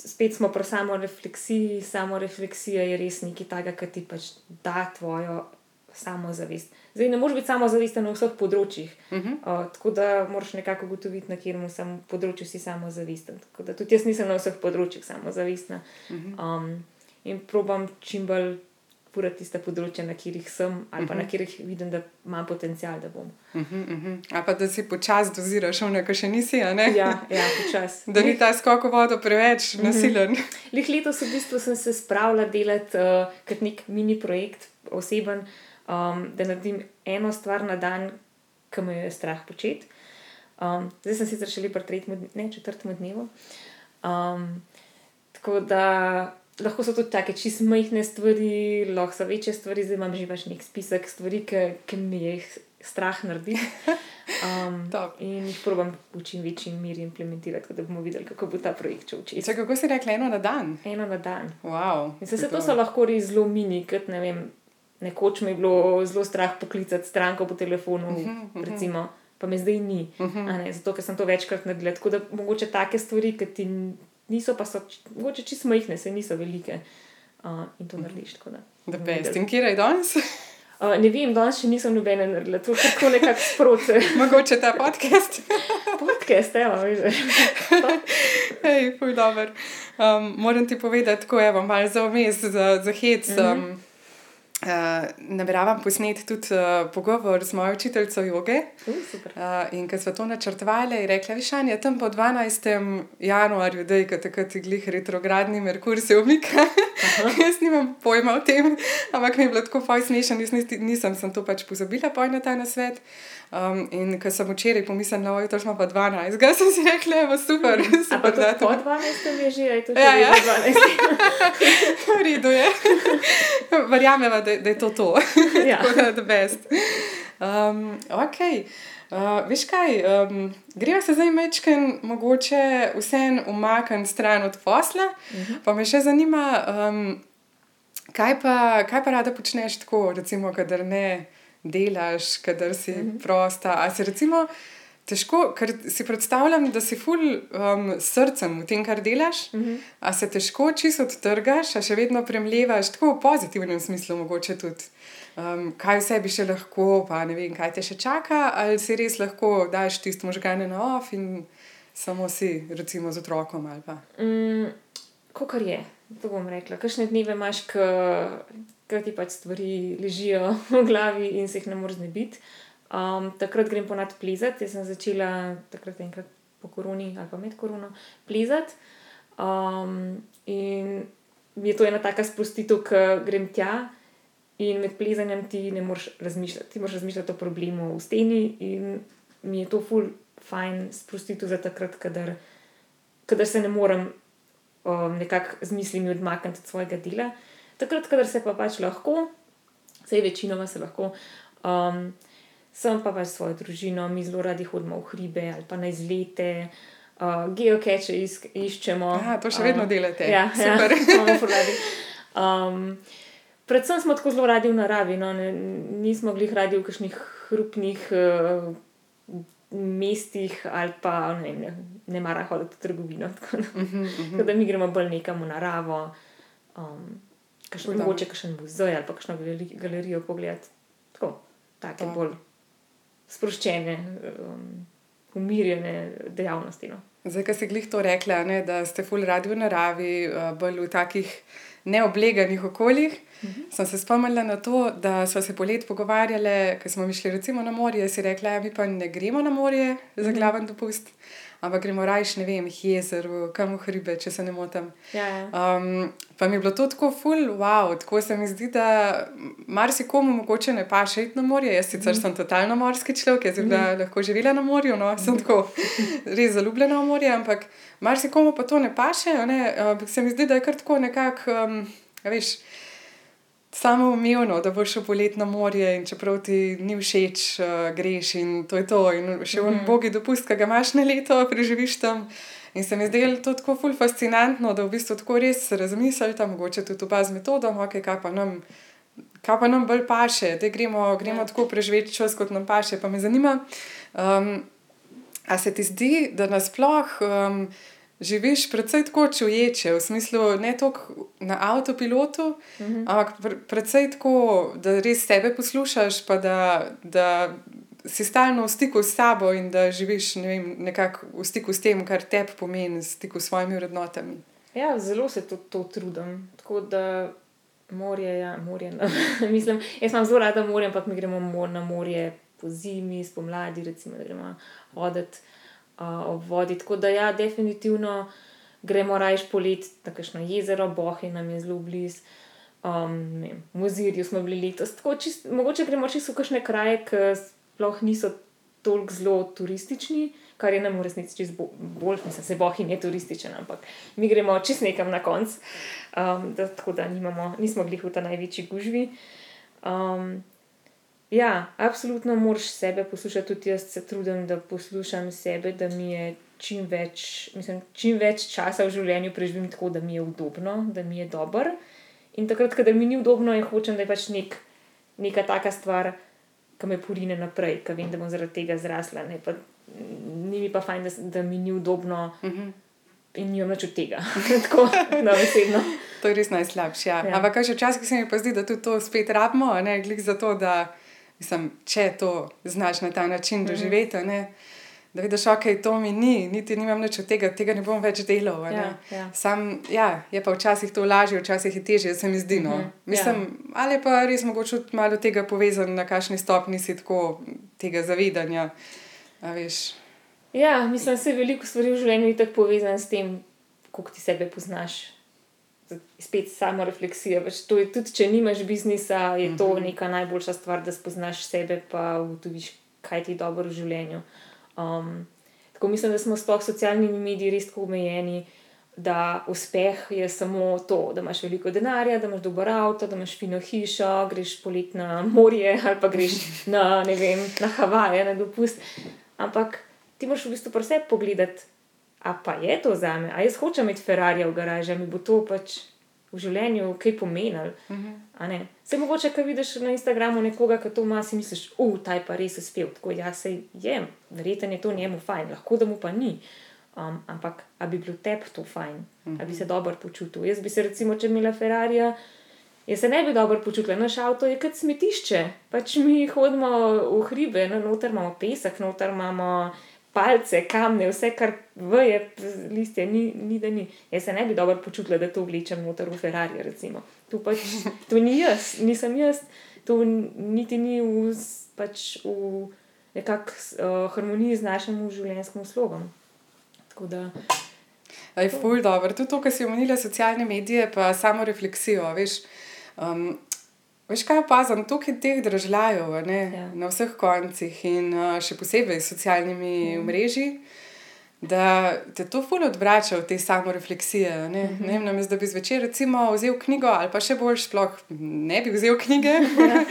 spet smo pri samo refleksiji, samo refleksija je res nekaj takega, kar ti pač da tvojo samozavest. Zdaj ne moreš biti samozavesten na vseh področjih. Uh -huh. Uh, tako da moraš nekako ugotoviti, na katerem področju si samozavesten. Tako da tudi jaz nisem na vseh področjih samozavestna. Um, in probam čim bolj podpirati tiste področja, na katerih sem ali pa uh -huh. na katerih vidim, da imam potencial, da bom. Uh -huh, uh -huh. Ali pa da si počasi doziraš, ono, kar še nisi. Ja, ja počasi. Da ni ta skok v vodo preveč nasilen. Uh -huh. Lih letos v bistvu sem se spravila delati uh, kot nek mini projekt, oseben, um, da naredim eno stvar na dan, ki me je strah početi. Um, zdaj sem sicer šele pri tretjem, ne četrtem dnevu. Um, tako da lahko so tudi take čist majhne stvari, lahko so večje stvari, zdaj imam že več nek spisek stvari, ki mi jih strah naredi. Um, in jih probujem v čim večji meri implementirati, da bomo videli, kako bo ta projekt učil. Kako si rekla, eno na dan? Eno na dan. Wow, se, to so lahko res zelo mini, kot ne vem. Nekoč mi je bilo zelo strah poklicati stranko po telefonu, uh -huh, uh -huh. recimo, pa me zdaj ni. Uh -huh. Zato, ker sem to večkrat naredila. Tako da mogoče take stvari, ki ti niso pa so, mogoče čisto majhne, se niso velike uh, in to narediš. Da, best. In kje je danes? Uh, ne vem, danes še nisem nobene naredila, to je tako nekako sproti. Mogoče ta podcast. podcast, evo, vidiš. Hej, fuj, dober. Um, moram ti povedati, ko je vam malo za omes, za, za hec. Um, mm -hmm. Uh, nameravam posneti tudi uh, pogovor z mojo učiteljico joge. Uh, uh, in ko smo to načrtovali, je rekla: Višanje, tam po 12. januarju, da je takrat glih retrogradni Merkur se umika. Jaz nimam pojma o tem, ampak mi je bilo tako fajn, nisem, nisem sem to pač pozabila, pojna na ta nasvet. Um, in ko sem včeraj pomislila, da je to že pa 12, zdaj sem si rekla, da je super. Ampak da je to 12, je že, je to že ja, ja. 12. V redu je. Verjamem, da, da je to to. Ja. Tako da je best. Um, ok. Uh, veš kaj, um, gremo se zdaj mečken, mogoče vseeno umakniti stran od posla, uh mhm. -huh. pa me še zanima, um, kaj, pa, kaj pa rada počneš tako, recimo, kadar ne delaš, kadar si mm -hmm. prosta. A si recimo težko, ker si predstavljam, da si full um, srcem v tem, kar delaš, mm -hmm. a se težko čisto odtrgaš, a še vedno premlevaš, tako v pozitivnem smislu, mogoče tudi. Um, kaj vse bi še lahko, pa ne vem, kaj te še čaka, ali si res lahko daš tisto možgane na off in samo si, recimo, z otrokom ali pa. Mm, Kako je, to bom rekla. Kakšne dneve imaš, ker ti pač stvari ležijo v glavi in se jih ne moreš znebiti. Um, takrat grem ponad plezati. Jaz sem začela takrat enkrat po koroni ali pa med korono plezati. Um, in je to ena taka sprostitev, ki grem tja. In med plezanjem ti ne moreš razmišljati, ti moraš razmišljati o problemu v steni, in mi je to ful, fajn sprostitev za takrat, kadar, kadar se ne morem um, nekako z mislimi odmakniti od svojega dela. Takrat, kadar se pa pač lahko, vse večinoma se lahko, um, sem pa pač svojo družino, mi zelo radi hodimo v hribe ali pa na izlete. Uh, Geocache iš, iščemo. Ja, to še vedno um, delate. Ja, super. Ja, um, predvsem smo tako zelo radi v naravi. No? Ne, nismo bili radi v kakšnih hrupnih uh, mestih ali pa ne, ne, ne mara hoditi v trgovino. Tako, uh -huh, uh -huh. tako da mi gremo bolj nekam v naravo. Um, kakšno, mogoče kakšen muzej ali pa kakšno galerijo pogledati. Tako, take bolj sproščene, um, umirjene dejavnosti. No. Zdaj, ki si glih to rekla, ne, da ste ful radi v naravi, uh, bolj v takih neobleganih okoljih. Uh mhm. -huh. Sem se spomnila na to, da smo se polet pogovarjali, ko smo šli recimo na morje. Si rekla, da ja, mi pa ne gremo na morje za mhm. glaven dopust ampak gremo rajš, ne vem, jezer, kam v hribe, če se ne motim. Ja, ja. um, pa mi je bilo to tako ful, wow, tako se mi zdi, da marsikomu mogoče ne paše iti na morje. Jaz sicer mm. sem totalno morski človek, jaz bi mm. lahko živela na morju, no, sem tako res zaljubljena v morje, ampak marsikomu pa to ne paše. Ne? Uh, se mi zdi, da je kar tako nekako, um, veš samo umevno, da boš šel polet na morje in čeprav ti ni všeč, uh, greš in to je to. In še v mm -hmm. bogi dopust, ki ga imaš na leto, preživiš tam. In se mi zdelo to tako ful fascinantno, da v bistvu tako res razmisliš, da mogoče tudi tu z metodom, okay, kaj pa nam. Kaj pa nam bolj paše, da gremo, gremo ja. tako preživeti čas, kot nam paše. Pa me zanima, um, ali se ti zdi, da nasplošno um, živiš predvsej tako čuječe, v smislu ne toliko na avtopilotu, mm -hmm. ampak predvsej tako, da res sebe poslušaš, pa da, da si stalno v stiku s sabo in da živiš ne vem, nekako v stiku s tem, kar te pomeni, v stiku s svojimi vrednotami. Ja, zelo se to, to trudim. Tako da Morje, ja, morje. No. Mislim, jaz imam zelo rada morje, ampak mi gremo mor na morje po zimi, spomladi, recimo, da gremo hoditi ob vodi. Tako da, ja, definitivno gremo rajš polet na kakšno jezero, Bohi nam je zelo blizu. Um, v Muzirju smo bili letos. Čist, mogoče gremo čisto v kakšne kraje, ki sploh niso toliko zelo turistični, kar je nam v resnici čisto bolj, mislim, se Bohi ne turističen, ampak mi gremo čist nekam na konc, um, da, tako da nimamo, nismo bili v ta največji gužvi. Um, ja, absolutno moraš sebe poslušati, tudi jaz se trudim, da poslušam sebe, da mi je čim več, mislim, čim več časa v življenju preživim tako, da mi je udobno, da mi je dobro. In takrat, ko mi ni udobno, je hočem, da je pač nek, neka taka stvar, ki me porine naprej, ki vem, da bom zaradi tega zrasla. Pa, ni mi pa fajn, da, da mi ni udobno uh mhm. -huh. in nimam več od tega. tako, da vesedno. To je res najslabše. Ja. Ja. Ampak včasih se mi pa zdi, da tudi to spet rabimo, ne glede za to, da mislim, če to znaš na ta način mhm. doživeti. Uh -huh da vidiš, ok, to mi ni, niti nimam nič od tega, tega ne bom več delal. Ja, ja. Sam, ja, je pa včasih to lažje, včasih je težje, se mi zdi. No. Uh mhm, -huh, Mislim, ja. Ali pa res mogoče tudi malo tega povezan, na kakšni stopni si tako tega zavedanja. Ja, mislim, da se veliko stvari v življenju je tako povezano s tem, kako ti sebe poznaš. Spet samo refleksija. To je tudi, če nimaš biznisa, je to mhm. -huh. neka najboljša stvar, da spoznaš sebe, pa ugotoviš, kaj ti je dobro v življenju. Um, tako mislim, da smo sploh socialni mediji res tako omejeni, da uspeh je samo to, da imaš veliko denarja, da imaš dober avto, da imaš fino hišo, greš polet na morje ali pa greš na, vem, na Havaje, na dopust. Ampak ti moraš v bistvu vse pogledati, a pa je to za me, a jaz hočem imeti Ferrari v garaži, mi bo to pač v življenju kaj pomenil. Uh mhm. -huh. Se mogoče, ko vidiš na Instagramu nekoga, ki to ima, si misliš, uf, ta je pa res uspel, tako ja se jem, verjetno je to njemu fajn, lahko da mu pa ni. Um, ampak, a bi bil tebi to fajn, uh -huh. a bi mhm. se dobro počutil. Jaz bi se, recimo, če imela Ferrari, jaz se ne bi dobro počutila, naš avto je kot smetišče. Pač mi hodimo v hribe, no, noter imamo pesek, noter imamo palce, kamne, vse, kar veje, listje, ni, ni da ni. Jaz se ne bi dobro počutila, da to vlečem noter v Ferrari. To, pač, to ni jaz, nisem jaz, to niti ni v, pač v nekakšni uh, harmoniji z našim življenjskim slogom. Je ful dobro. Tudi to, kar si omenila, socialne medije, pa samo refleksijo. Veš, um, Veš, kaj opazim, tukaj je teh državljanov ja. na vseh koncih in uh, še posebej s socialnimi mm. mreži, da te to fully odvrača od te samorefleksije. Ne, mm -hmm. ne vem, da bi zvečer recimo vzel knjigo ali pa še bolj sploh ne bi vzel knjige, ja.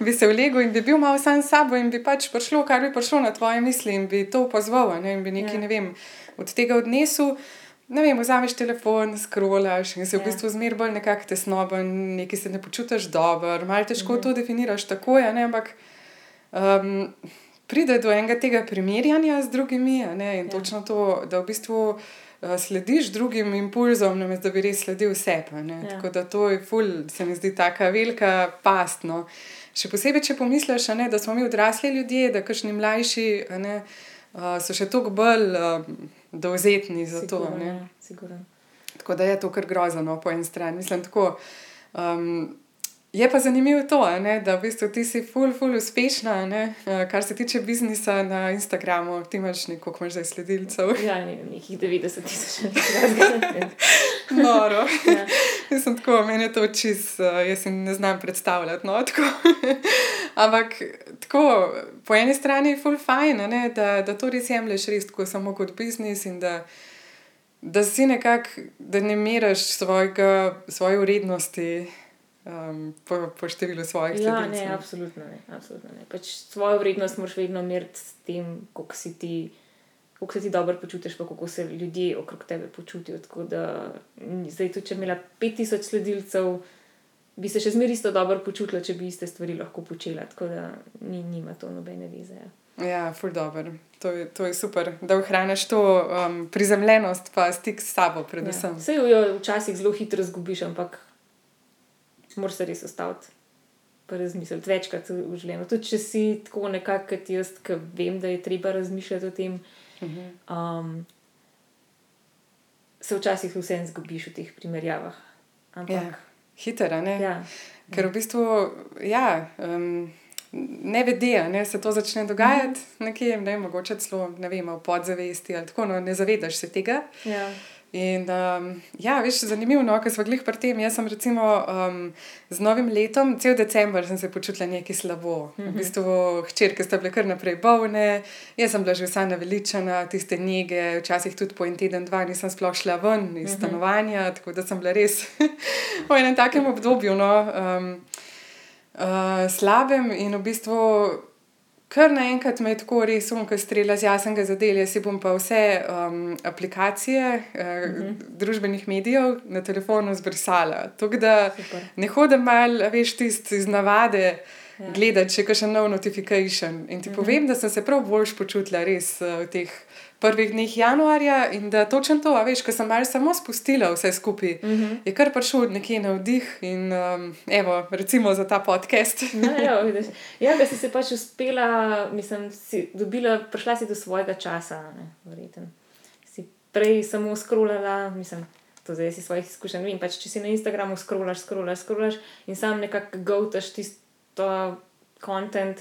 bi se vlegel in bi bil malo sam s sabo in bi pač prišlo, kar bi prišlo na tvoje misli in bi to pozval in bi nekaj ja. ne vem, od tega odnesel ne vem, vzameš telefon, skrolaš in se v ja. bistvu zmeraj bolj nekako tesnoben, nekaj se ne počutiš dobro, malo težko mhm. to definiraš tako, ne, ampak um, pride do enega tega primerjanja z drugimi ne, in ja. točno to, da v bistvu. Uh, slediš drugim impulzom, namesto da bi res sledil sebi. Ja. Tako da to je, ful, se mi zdi, tako velika past. No. Še posebej, če pomisliš, ne, da smo mi odrasli ljudje, da kašni mlajši ne, uh, so še toliko bolj. Uh, dovzetni za to. Ja, tako da je to kar grozno po eni strani. Mislim, tako, um, je pa zanimivo to, ne, da v bistvu ti si ful, ful uspešna, ne, kar se tiče biznisa na Instagramu. Ti imaš neko, kako imaš zdaj sledilcev. Ja, nekih 90 tisoč. Noro. Ja. Mislim, tako, meni je to čist, jaz si ne znam predstavljati. No, Ampak tako, po eni strani je ful fajn, ne, da, da to res jemliš res tako samo kot biznis in da, da si nekako, da ne meraš svojega, svoje vrednosti. Um, po, po številu svojih. Ja, ne, absolutno ne. Absolutno ne. Pač svojo vrednost moraš vedno meriti s tem, kako si ti, kako se ti dobro počutiš, pa kako se ljudje okrog tebe počutijo. Da, zdaj, tudi če imaš 5000 sledilcev, bi se še zmeraj isto dobro počutila, če bi iste stvari lahko počela. Tako da ni, nima to nobene vize. Ja, ja ful dobr. To je, to je super, da ohraniš to um, prizemljenost, pa stik s sabo, predvsem. Ja. Vse jo včasih zelo hitro zgubiš, ampak moraš se res ostaviti. Pa razmisliti večkrat v življenju. Tudi če si tako nekako, kot jaz, ki vem, da je treba razmišljati o tem, mhm. um, se včasih vse izgubiš v teh primerjavah. Ampak. Ja hiter, ne? Ja. Ker v bistvu, ja, um, ne vede, ne, se to začne dogajati nekje, ne, mogoče celo, ne vem, v podzavesti ali tako, no, ne zavedaš se tega. Ja. In um, ja, veš, zanimivo, no, ker smo glih pri tem. Jaz sem recimo um, z novim letom, cel december sem se počutila nekaj slabo. V bistvu, hčerke sta bile kar naprej bolne, jaz sem bila že vsa naveličana, tiste njege, včasih tudi po en teden, dva nisem sploh šla ven iz stanovanja, tako da sem bila res v enem takem obdobju, no, um, uh, slabem in v bistvu. Kar naenkrat me je tako res umka strela z jasnega zadelja, si bom pa vse um, aplikacije uh, uh -huh. družbenih medijev na telefonu zbrisala. Tako da Super. ne hodim mal, veš, tisti iz navade ja. gledati, če je še nov notifikation. In ti uh -huh. povem, da sem se prav boljš počutila res uh, v teh prvih dneh januarja in da točno to, a veš, ko sem mal samo spustila vse skupaj, uh -huh. je kar prišel nekje na vdih in um, evo, recimo za ta podcast. No, ja, vidiš. ja, da si se pač uspela, mislim, si dobila, prišla si do svojega časa. Verjeten. si prej samo skrolala, mislim, to zdaj si svojih izkušenj. Vem, pač, če si na Instagramu skrolaš, skrolaš, skrolaš in sam nekako gotaš tisto kontent,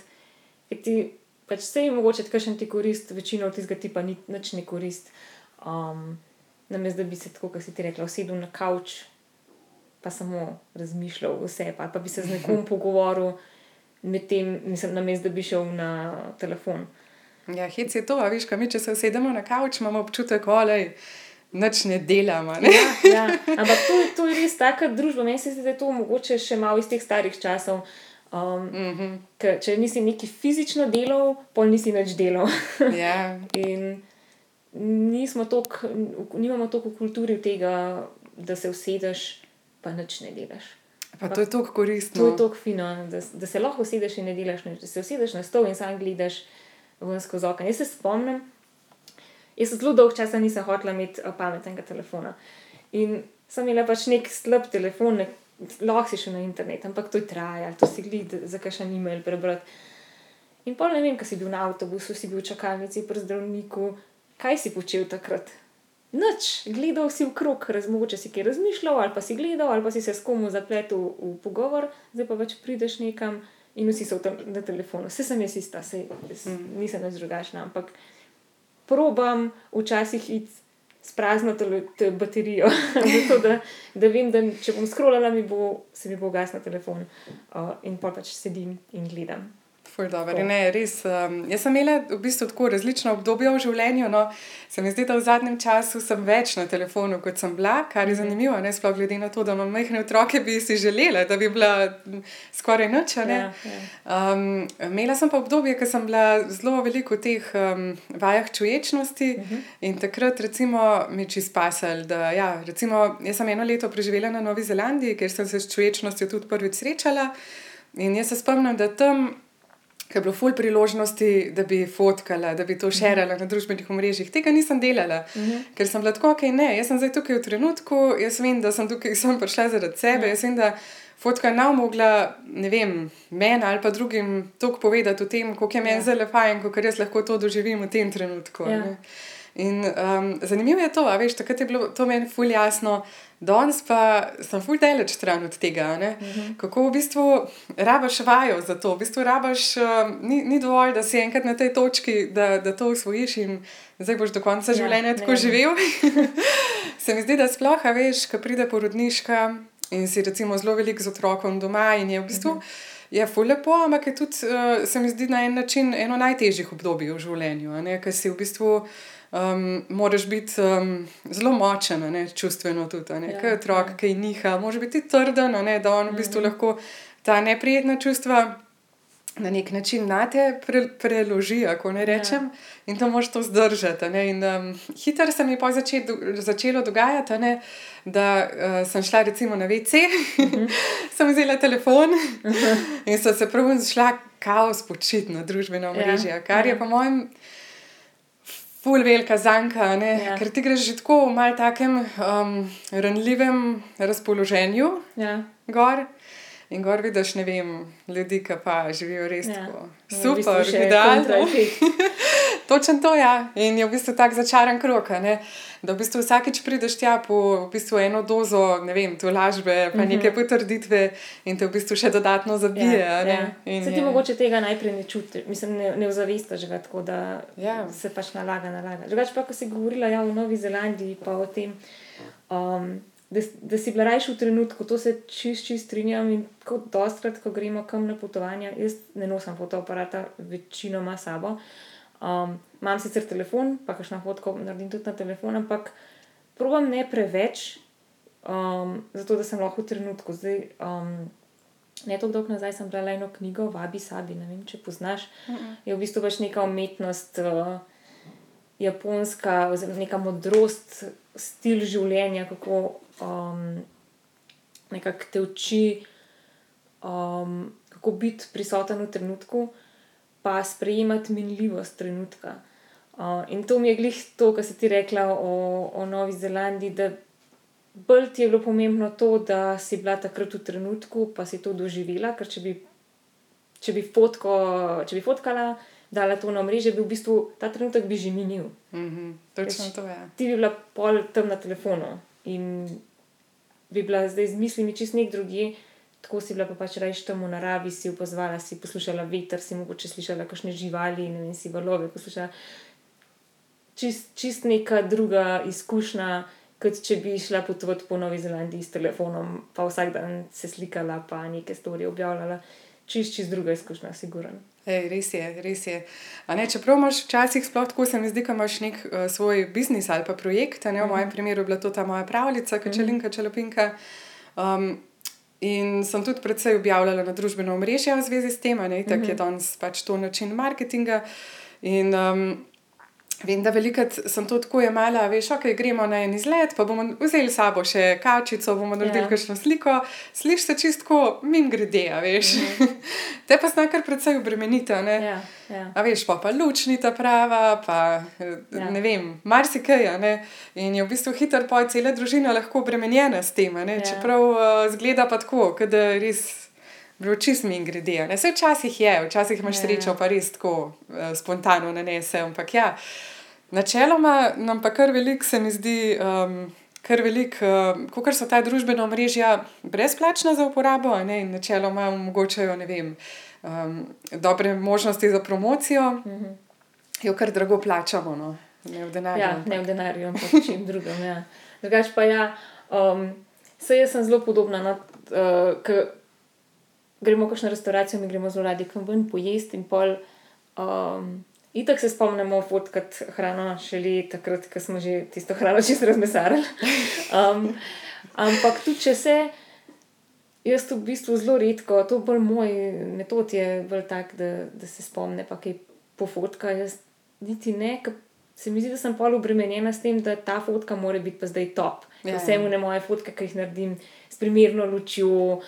ki ti pač vse je mogoče, da še ti korist, večino od tistega tipa ni nič ne korist. Um, Namesto da bi se tako, kot si ti rekla, usedel na kavč, pa samo razmišljal vse, pa, pa bi se z nekom pogovoril, medtem, mislim, namesto da bi šel na telefon. Ja, hec je to, a veš, kaj mi, če se usedemo na kavč, imamo občutek, olej, nič ne delamo. Ne? Ja, ja. Ampak to, to je res taka družba. Meni se zdi, da je to mogoče še malo iz teh starih časov. Um, Mm -hmm. ker če nisi neki fizično delal, pol nisi več delal. ja. In nismo tok, nimamo toliko v kulturi tega, da se usedeš, pa nič ne delaš. Pa to je tako koristno. To je tako fino, da, da se lahko usedeš in ne delaš nič, da se usedeš na stol in sam gledaš ven skozi okno. Jaz se spomnim, jaz zelo dolgo časa nisem hotela imeti eh, pametnega telefona. In sem imela pač nek slab telefon, nek, lahko si šel na internet, ampak to je trajalo, to si gled, za kakšen e-mail prebrati. In pa ne vem, kaj si bil na avtobusu, si bil v čakalnici pri zdravniku, kaj si počel takrat. Noč, gledal si v krog, mogoče si kaj razmišljal, ali pa si gledal, ali pa si se s komu zapletel v pogovor, zdaj pa več prideš nekam in vsi so tam na telefonu. Vse sem jaz ista, sej, jaz nisem več drugačna, ampak probam včasih iti s prazno baterijo, zato da, da vem, da če bom scrollala, mi bo, se mi bo ugasnil telefon uh, in pa pač sedim in gledam. Ful dobro. Ne, res, um, jaz sem imela v bistvu tako različna obdobja v življenju. No, se mi zdi, da v zadnjem času sem več na telefonu, kot sem bila, kar je zanimivo. Ne, sploh glede na to, da imam majhne otroke, bi si želela, da bi bila skoraj noč. ne. Ja, ja. Um, imela sem pa obdobje, ko sem bila zelo veliko v teh um, vajah čuječnosti uh -huh. in takrat, recimo, mi čist pasal. Da, ja, recimo, jaz sem eno leto preživela na Novi Zelandiji, ker sem se s čuječnostjo tudi prvič srečala. In jaz se spomnim, da tam ker je bilo ful priložnosti, da bi fotkala, da bi to širila na družbenih omrežjih. Tega nisem delala, uh -huh. ker sem bila tako, ok, ne, jaz sem zdaj tukaj v trenutku, jaz vem, da sem tukaj, sem prišla zaradi sebe, jaz vem, da fotka nam mogla, ne vem, meni ali pa drugim toliko povedati o tem, koliko je meni Ja. zelo fajn, kako jaz lahko to doživim v tem trenutku. a Ja. ne. In um, zanimivo je to, a veš, takrat je bilo to meni ful jasno. Danes pa sem ful daleč stran od tega, uh -huh. kako v bistvu rabaš vajo za to. V bistvu rabaš, um, ni, ni dovolj, da si enkrat na tej točki, da, da to usvojiš in zdaj boš do konca Ja, življenja tako ne. živel. se mi zdi, da sploh, a veš, ko pride porodniška in si recimo zelo velik z otrokom doma in je v bistvu. Uh -huh. Je ful lepo, ampak je tudi, uh, se mi zdi, na en način eno najtežjih obdobij v življenju, ker si v bistvu um, moraš biti um, zelo močen, ne, čustveno tudi, ne, Ja, ja, otrok, ja. ja. ki niha, moraš biti trden, ne, da on v bistvu lahko ta neprijetna čustva na nek način na te pre, preloži, ako ne rečem, ja. in to moraš to zdržati. a Ne, in, um, hitro se mi je pa začet, začelo dogajati, ne, da uh, sem šla recimo na WC, uh -huh. sem vzela telefon uh -huh. in sem se prav šla kaos počiti na družbeno mrežje, ja. kar je ja. po mojem. Ful velika zanka, ne? Ja. ker ti greš že tako v mal takem um, ranljivem razpoloženju Ja. gor. In gor vidiš, ne vem, ljudi, ki pa živijo res Ja. tako. In v bistvu Super, idealno. Točen to je. Ja. In je v bistvu tak začaran krok, ne? da v bistvu vsakeč prideš tja po v bistvu eno dozo, ne vem, tu lažbe, pa Mhm. neke potrditve in te v bistvu še dodatno zabije. a ne. ja. In Se ti je- mogoče tega najprej ne čutiš, mislim, ne, ne ozavestaš ga tako, da Ja. se pač nalaga, nalaga. Drugače pa, ko si govorila ja, o Novi Zelandiji, pa o tem, um, da, da si bila rajši v trenutku, to se čist, čist strinjam in kot dostkrat, ko gremo kam na potovanja, jaz ne nosim fotoaparata večinoma s sabo. Um, imam sicer telefon, pa kakšno fotko naredim tudi na telefon, ampak probam ne preveč, um, zato da sem lahko v trenutku. Zdaj, um, ne tako dolgo nazaj sem brala eno knjigo, Vabi Sabi, ne vem, če poznaš. Je v bistvu pač neka umetnost, uh, japonska, oziroma neka modrost, stil življenja, kako nekako te uči, um, kako biti prisoten v trenutku, pa sprejemati minljivost trenutka. Uh, in to mi je glih to, kar si ti rekla o, o Novi Zelandiji, da bolj ti je bilo pomembno to, da si bila takrat v trenutku, pa si to doživela, ker če bi, če bi, fotko, če bi fotkala, dala to na mreže, bi v bistvu ta trenutek bi že minil. Mhm, Točno Več- to je. Ti bi bila pol tam na telefonu in bi bila zdaj z mislimi čist nek drugi. Tako si bila pa pač rajš tam v naravi, si opazvala, si poslušala veter, si mogoče slišala kakšne živali, ne vem, si valove poslušala. Čist, čist neka druga izkušnja, kot če bi šla potovati po Novi Zelandiji s telefonom, pa vsak dan se slikala, pa neke storije objavljala. Čist, čist druga izkušnja, siguren. Ej, res je, res je. A Ne, čeprav imaš včasih sploh tako, se mi zdi, da imaš nek uh, svoj biznis ali pa projekt. Ne, v mojem primeru je bila to ta moja pravljica, Kačelinka, Čelopinka. Um, in sem tudi predvsej objavljala na družbeno omrežje v zvezi s tem, a ne, tako je danes pač to način marketinga. In um, Vem, da velikrat sem to tako jemala, veš, ok, gremo na en izlet, pa bomo vzeli sabo še kačico, bomo naredili Ja. yeah. kakšno sliko, slišiš se čistko, mim grede, a veš. Mm -hmm. Te pa zna kar precej obremeniti, a ne. Ja, ja. A veš, pa, pa luč ni ta prava, pa ja. Ja. ne vem, marsikaj. ne. In je v bistvu hiter poj, cela družina lahko obremenjena s tem. ne. Ja. Čeprav uh, zgleda pa tako, da res. Bilo čist mi grede. Ne? Vse včasih je, včasih imaš Ja. srečo, pa res tako uh, spontano nanese. Ampak ja, načeloma nam pa kar velik se mi zdi. Um, Ker velik, uh, kot so ta družbena mrežja brezplačna za uporabo, ne, in načeloma omogočajo vem, um, dobre možnosti za promocijo, Mm -hmm. jo kar drago plačamo, no. ne v denarju. Ja, ampak- ne v denarju, ampak v čem drugem. Ja. Drugač pa ja, um, se jaz sem zelo podobna. No, uh, k, gremo v kakšno restavracijo, mi gremo zelo radi kam ven pojesti in pol. Um, Itak se spomnimo fotkati hrano, šele takrat, ko smo že tisto hrano čisto razmesarili. Um, ampak tudi če se, jaz v bistvu zelo redko, to bolj moj metod je bolj tak, da, da se spomne, pa kaj pofotka. Jaz niti ne, ker se mi zdi, da sem pol obremenjena s tem, da ta fotka mora biti pa zdaj top. Ja, Ja, ja. Vse mu ne moje fotke, ki jih naredim s primerno lučjo,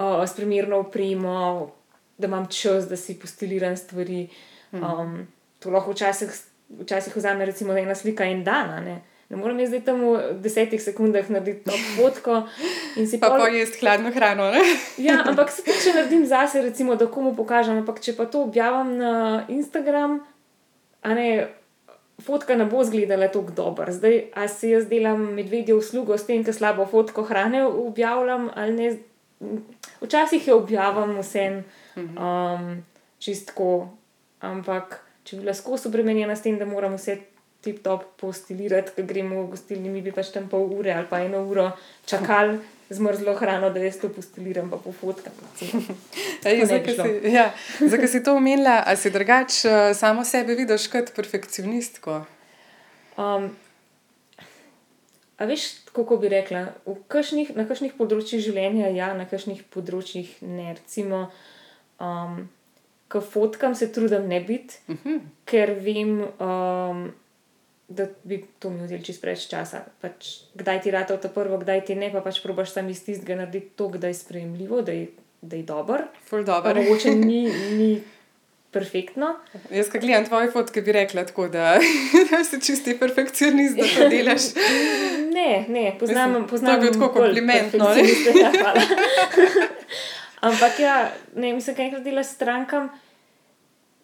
uh, s primerno opremo, da imam čas, da si postiliram stvari. Um, to lahko včasih, včasih vzame recimo ena slika en dan. Ne, ne morem jaz zdaj tam v desetih sekundah narediti top fotko in si Pa pol- pojesti hladno hrano. Ja, ampak se tudi, če naredim zase, recimo, da komu pokažem, ampak če pa to objavim na Instagram, a ne, fotka ne bo izgledala tako dobro. Zdaj, a si jaz delam medvedje uslugo s tem, ker slabo fotko hrane objavljam ali ne. Včasih jo objavim vsem um, čistko, ampak če bi bila skozi obremenjena s tem, da moram vse tip-top postilirati, ker gremo v gostilni, mi bi pač tam pol ure ali pa eno uro čakali zmrzlo hrano, da jaz to postiliram, pa po ko šlo. si, ja, to omenila, a si drugače uh, samo sebe vidiš kot perfekcionistko? Um, a veš, kako bi rekla, v kakšnih, na kakšnih področjih življenja, ja, na kakšnih področjih ne. Recimo, um, ko fotkam, se trudim ne biti, Uh -huh. ker vem, um, da bi to mi vzeli čez preveč časa. Pač, kdaj ti rata ta prvo, kdaj ti ne, pa pač probaš sam iz tistega narediti to, da je sprejemljivo, da je, da je dober. Ful dobro. mogoče ni, ni perfektno. Jaz, ko gledam tvoje fotke, bi rekla tako, da, da si čisti perfekcionist, da to delaš. Ne, ne, poznam, Mislim, to poznam je bil tako bolj kompliment, no, ne? perfekcioniste, Ja. Ampak ja, ne, mislim, kaj enkrat delaš strankam,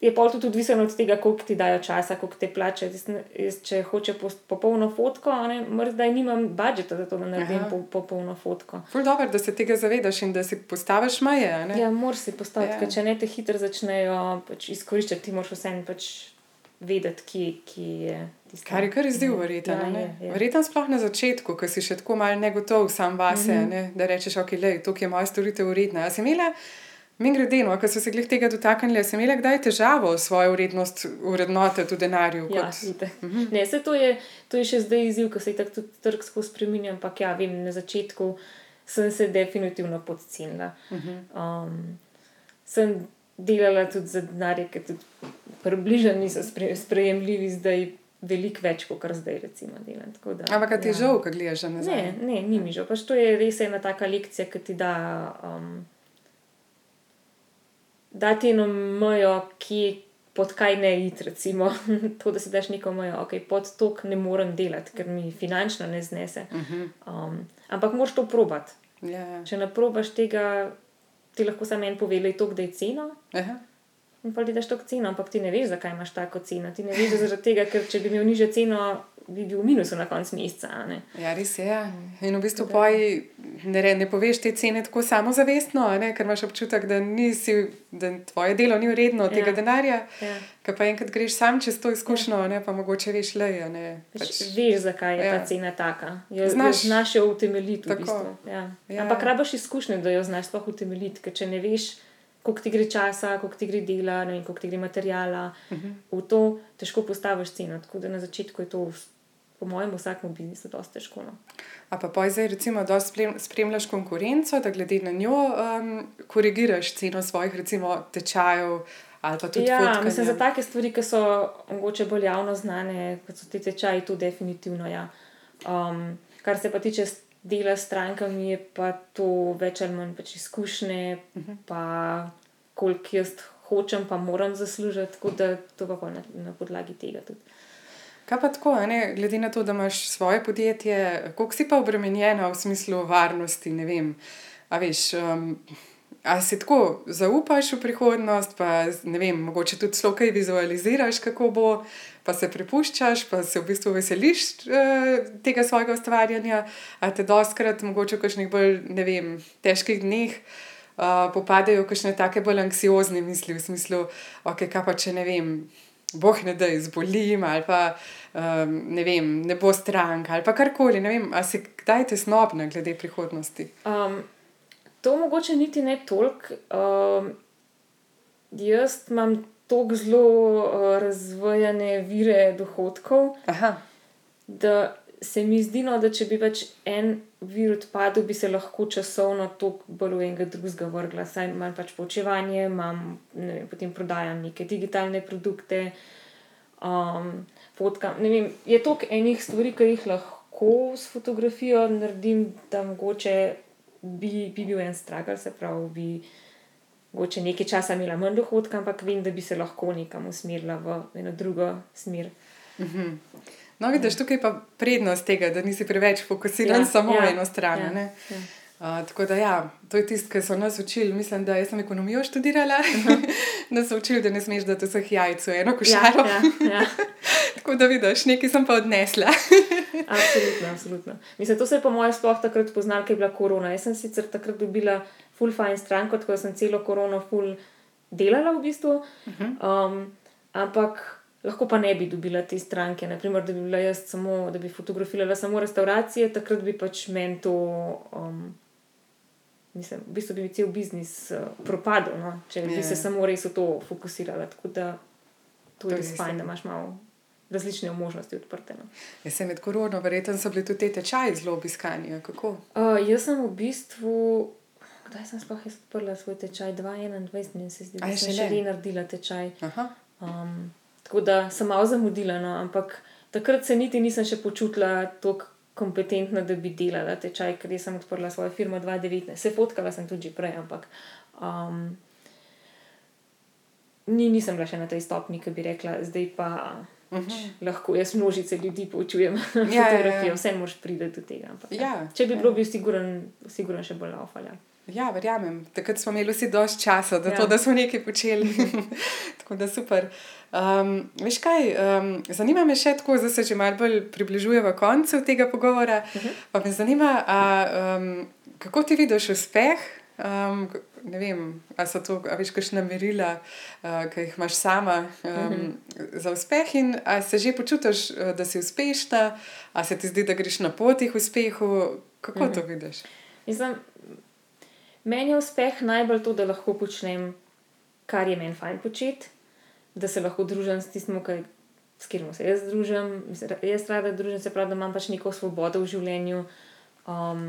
je pol tudi odvisno od tega, koliko ti dajo časa, koliko te plače. Jaz, jaz, če hoče popolno fotko, ne, zdaj nimam budžeta za to, da naredim Aha. po, popolno fotko. Ful dobro, da se tega zavedaš in da si postaviš meje. Ja, moraš si postaviti, Ja. ja. če ne te hitro začnejo pač izkoriščati, ti moraš vseeno pač vedeti, kje, kje je tisto. Kar je kar izziv, verjetno. Ja, je, je. verjetno sploh na začetku, ko si še tako malo negotov sam vase, mm Mhm. -hmm. ne, da rečeš, ok, le, to je moja storitev uredna. A si imela, mi gre no, ko so se glih tega dotaknili, si imela kdaj težavo svojo urednost urednotiti v denarju? Ja, kot- itak. Mhm. Ne, se to je, to je še zdaj izziv, ko se je tako tudi trg skozi spremenja, ampak ja, vem, na začetku sem se definitivno podcenila. Mhm. Um, sem delala tudi za denarje, ki tudi približno niso spre, sprejemljivi, zdaj veliko več, kot kar zdaj recimo delam. Ampak ti je ja. žal, ko gledaš nazaj? Ne, ne, ni mi žal. Pač to je res ena taka lekcija, ki ti da, um, da ti eno mejo, ki pod kaj ne iti, recimo. to, da si daš neko mejo, ok, pod tok ne morem delati, ker mi finančno ne znese. Mhm. Um, ampak moraš to probati. Ja, ja. Če ne probaš tega, ti lahko samo en pove, da je to, da je cena. Aha. In pa ti daš to ceno, ampak ti ne veš, zakaj imaš tako ceno. Ti ne veš, zaradi tega, ker če bi imel nižjo ceno, bi bil v minusu na koncu meseca. a ne. Ja, res je. ja. In v bistvu poj, ne, re- ne poveš te cene tako samozavestno, ne, ker imaš občutek, da, nisi, da tvoje delo ni vredno ja. tega Ja. denarja. Ja. Ker pa enkrat greš sam čez to izkušnjo, ja. ne, pa mogoče veš le. Pač pač, veš, zakaj je ja. Ta cena taka. Jo, Znaš. znaš, znaš jo utemeljiti. V bistvu. ja. Ja. Ampak rabaš izkušnje, da jo znaš sploh utemeljiti. Ker če ne veš, koliko ti gre časa, koliko ti gre dela, vem, koliko ti gre materijala, uh Mhm. -huh. v to težko postaviš ceno. Tako da na začetku je to, po mojem, v vsakem biznisu dosti težko. No. A pa poj zdaj recimo sprem, spremljaš konkurenco, da glede na njo um, korigiraš ceno svojih recimo tečajev Ja, fotkanja. mislim, za take stvari, ki so mogoče bolj javno znane, kot so ti tečaji, tu definitivno. Ja. Um, kar se pa tiče dela s strankami, je pa to več ali manj pač izkušnje, uh -huh. pa koliko jaz hočem, pa moram zaslužiti, tako da to pa na, na podlagi tega tudi. Kaj pa tako, ne, glede na to, da imaš svoje podjetje, koliko si pa obremenjena v smislu varnosti, ne vem. A veš, um, a si tako zaupaš v prihodnost, pa ne vem, mogoče tudi zelo kaj vizualiziraš, kako bo, pa se prepuščaš, pa se v bistvu veseliš uh, tega svojega ustvarjanja, a te doskrat, mogoče v kakšnih bolj, ne vem, težkih dneh. Uh, popadajo kakšne take bolj anksiozne misli, v smislu, okay, kaj pa če ne vem, boh ne da izbolim, ali pa um, ne vem, ne bo strank, ali pa karkoli. Ne vem, a si kdaj tesnobna glede prihodnosti? Um, to mogoče niti ne toliko. Um, jaz imam tako zelo uh, razvojene vire dohodkov. Aha, da se mi zdi, no, da če bi pač en vir odpadel, bi se lahko časovno toliko bolj v enega drugega vrgla. Saj imam pač poučevanje, imam, ne vem, potem prodajam neke digitalne produkte, um, fotkam. Ne vem, je toliko enih stvari, ki jih lahko s fotografijo naredim, da mogoče bi, bi bil en stragal, se pravi, bi. Mogoče nekaj časa imela manj dohodka, ampak vem, da bi se lahko nekam usmerila v eno drugo smer. No vidiš, tukaj je pa prednost tega, da nisi preveč fokusiran ja, samo ja, na eno stran. ja, Ja, ja. Uh, tako da, ja, to je tisto, kar so nas učili. Mislim, da sem ekonomijo študirala, uh -huh. da so učili, da ne smeš dati vseh jajc v eno košaro. Ja, ja, ja. tako da, vidiš, nekaj sem pa odnesla. absolutno, absolutno. Mislim, to se je po mojem sploh takrat poznalo, ker je bila korona. Jaz sem sicer takrat dobila full fine stranko, tako da sem celo korono full delala v bistvu. Um, ampak lahko pa ne bi dobila te stranke. Naprimer, da bi bila jaz samo, da bi fotografirala samo restauracije, takrat bi pač meni to. Um, Mislim, v bistvu bi mi cel biznis uh, propadel, no? če bi Ja. se samo res v to fokusirala. Tako da to To je res fajn, ja. da imaš malo različne možnosti odprte. No? Jaz sem med korono, verjetno so bili tudi te tečaji zelo obiskani. Kako? Uh, jaz sem v bistvu, kdaj sem sploh odprla svoj tečaj? 2021, mi se zdi, da sem še ne naredila tečaj. Aha. Um, tako da sem malo zamudila, no, ampak takrat se niti nisem še počutila tako kompetentna, da bi delala tečaj, ker sem odprla svojo firmo 2019. Se fotkala sem tudi že prej, ampak um, ni, nisem bila še na tej stopni, ki bi rekla, zdaj pa. Mhm. Pač lahko jaz množice ljudi poučujem ja, ja. fotografijo, vse moraš priti do tega. Ampak, Ja, Če bi ja. bilo, bi siguren, siguren še bolj laufala. Ja, verjamem. Takrat smo imeli vsi dovolj časa, da, Ja. to, da smo nekaj počeli. tako da super. Um, veš kaj, um, zanima me še tako, da se že malo bolj približujemo koncu tega pogovora. Uh Mhm. -huh. Pa me zanima, a, um, kako ti vidiš uspeh? Um, ne vem, ali so to, a veš, kakšna merila, uh, ki jih imaš sama um, uh Mhm. -huh. za uspeh, in ali se že počutiš, uh, da si uspešna, ali se ti zdi, da greš na poti k uspehu. Kako uh -huh. to vidiš? Mislim, meni je uspeh najbolj to, da lahko počnem, kar je meni fajn početi, da se lahko družim s tistim, kaj, s katerim se jaz družim. Jaz rada družim, se pravi, da imam pač neko svobodo v življenju, um,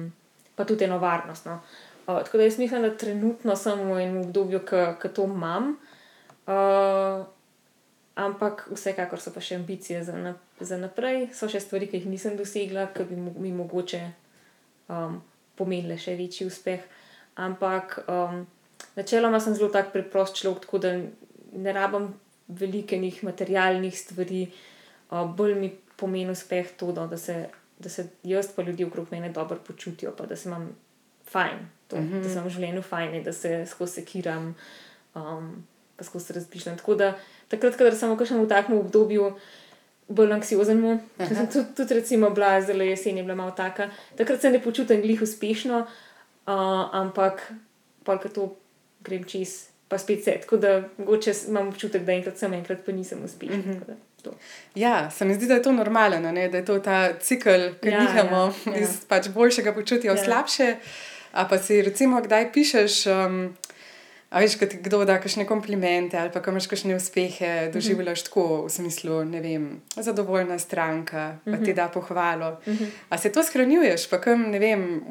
pa tudi eno varnost. No. Uh, tako da jaz mislim, da trenutno sem v enem obdobju, ki to imam. Uh, ampak vsekakor so pa še ambicije za, na, za naprej, so še stvari, ki jih nisem dosegla, ki bi mi mogoče um, pomenile še večji uspeh. Ampak um, načeloma sem zelo tak preprost človek, tako da ne rabim velikih materialnih stvari, uh, bolj mi pomeni uspeh to, no, da, se, da se jaz pa ljudje okrog mene dobro počutijo, pa da se imam fajn, to, mm -hmm. da se imam v življenju fajn, da se skozi sekiram, um, pa skozi razmišljam. Tako da takrat, kadar sem v kakšnem takem obdobju. Bolj anksiozen, tudi, tudi recimo, bila zelo jesen, je bila malo taka. Takrat se ne počutim glih uspešno, ampak pa ko to grem čez, pa spet se. Tako da mogoče imam občutek, da enkrat sem, enkrat pa nisem uspešen. Mm -hmm. to. Ja, se mi zdi, da je to normalno, ne? da je to ta cikl, ki Ja, nihamo ja, ja. iz pač boljšega počutja v Ja. slabše. A pa si recimo kdaj pišeš, um, a veš, ti kdo da kakšne komplimente ali pa ko imaš kakšne Mhm. uspehe, doživljaš tako v smislu, ne vem, zadovoljna stranka, pa Mhm. ti da pohvalo. A se to shranjuješ, pa kam ne vem,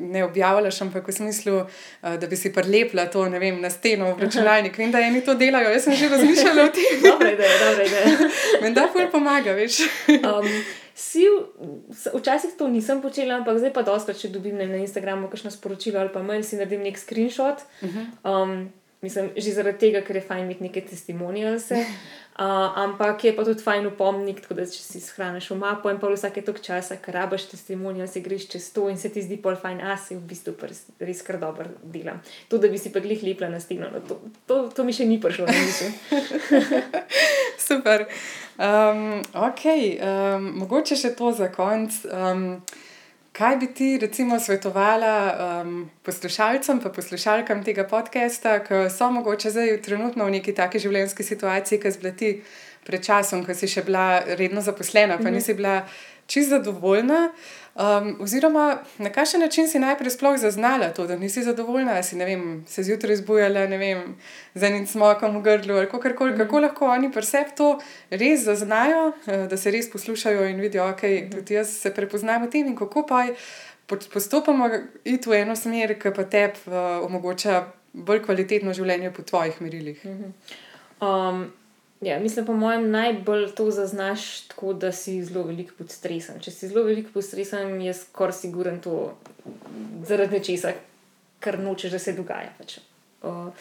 ne objavljaš, ampak v smislu, da bi si prilepila to, ne vem, na steno v računalnik. Vem, da eni to delajo, jaz sem že razmišljala o tem. Dobra ideja, dobra ideja. Menda ful pomaga, veš. Um, si, v- s- včasih to nisem počela, ampak zdaj pa doskrat, če dobim ne, na Instagramu kakšno sporočilo ali pa mail, si naredim nek screenshot. Um, mislim, že zaradi tega, ker je fajn imeti neke testimonialse. Uh, ampak je pa tudi fajn upomnik, tako da če si shraniš v mapo in pa vsake tok časa, ker rabaš testimonial, si greš čez to in se ti zdi pol fajn, a si v bistvu res, res kar dobro delam. To, da bi si pa glih lepla na steno, no, to, to, to mi še ni prišlo na misel. Super. Um, ok, um, mogoče še to za konc. Um, kaj bi ti, recimo, svetovala um, poslušalcem, pa poslušalkam tega podcasta, ki so mogoče zdaj trenutno v neki taki življenjski situaciji, ki zblati pred časom, ko si še bila redno zaposlena, pa nisi bila čisto zadovoljna. Um, oziroma, na kakšen način si najprej sploh zaznala to, da nisi zadovoljna, si vem, se zjutraj zbujala vem, z enim smokom v grlu ali kakorkoli, kako lahko oni pri sebi to res zaznajo, eh, da se res poslušajo in vidijo, da okay, tudi jaz se prepoznam v tem in kako pa postopoma iti v eno smer, ki pa tebi uh, omogoča bolj kvalitetno življenje po tvojih merilih. Um, ja, mislim, po mojem, najbolj to zaznaš tako, da si zelo veliko pod stresom. Če si zelo veliko pod stresom, je skoraj siguren to zaradi nečesa, kar nočeš, da se dogaja. Pač. Uh,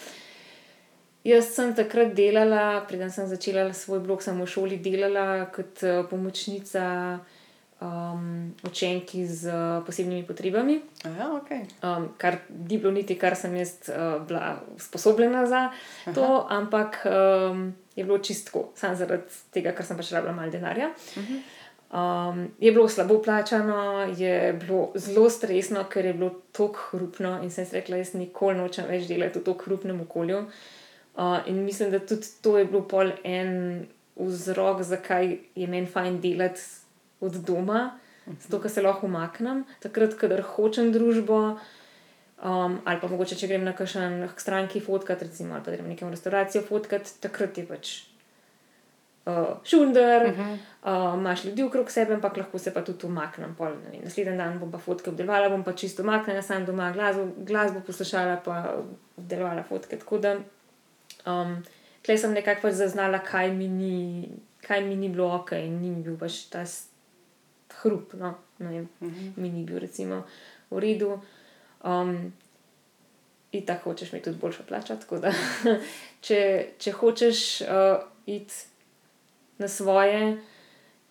jaz sem takrat delala, preden sem začela svoj blog, sem v šoli delala kot uh, pomočnica um, učenki z uh, posebnimi potrebami Aha, okay. um, kar ni bilo niti, kar sem jaz uh, bila usposobljena za to, Aha. ampak um, je bilo čistko, samo zaradi tega, ker sem pač rabila malo denarja. Um, je bilo slabo plačano, je bilo zelo stresno, ker je bilo tako hrupno in sem si rekla, jaz nikoli nočem več delati v tako hrupnem okolju. Uh, in mislim, da tudi to je bilo pol en vzrok, zakaj je meni fajn delati od doma, zato ker se lahko umaknem, takrat, kadar hočem družbo. Um, ali pa mogoče, če grem na kakšen stranki fotkat, recimo, ali pa grem nekam v restavracijo fotkat, takrat je pač uh, šunder, uh -huh. uh, imaš ljudi okrog sebe, ampak lahko se pa tudi umaknem. Pol, vem, naslednji dan bom pa fotke obdelovala, bom pa čisto umaknjena, sam doma glasbo, glasbo poslušala, pa obdelovala fotke. Tako da um, tleh sem nekako pač zaznala, kaj mi ni, kaj mi ni bilo ok in ni mi bil pač ta hrup. No, ne vem, uh -huh. mi ni bil recimo v redu. Um, in tako hočeš mi tudi boljšo plačo. tako da če, če hočeš uh, iti na svoje,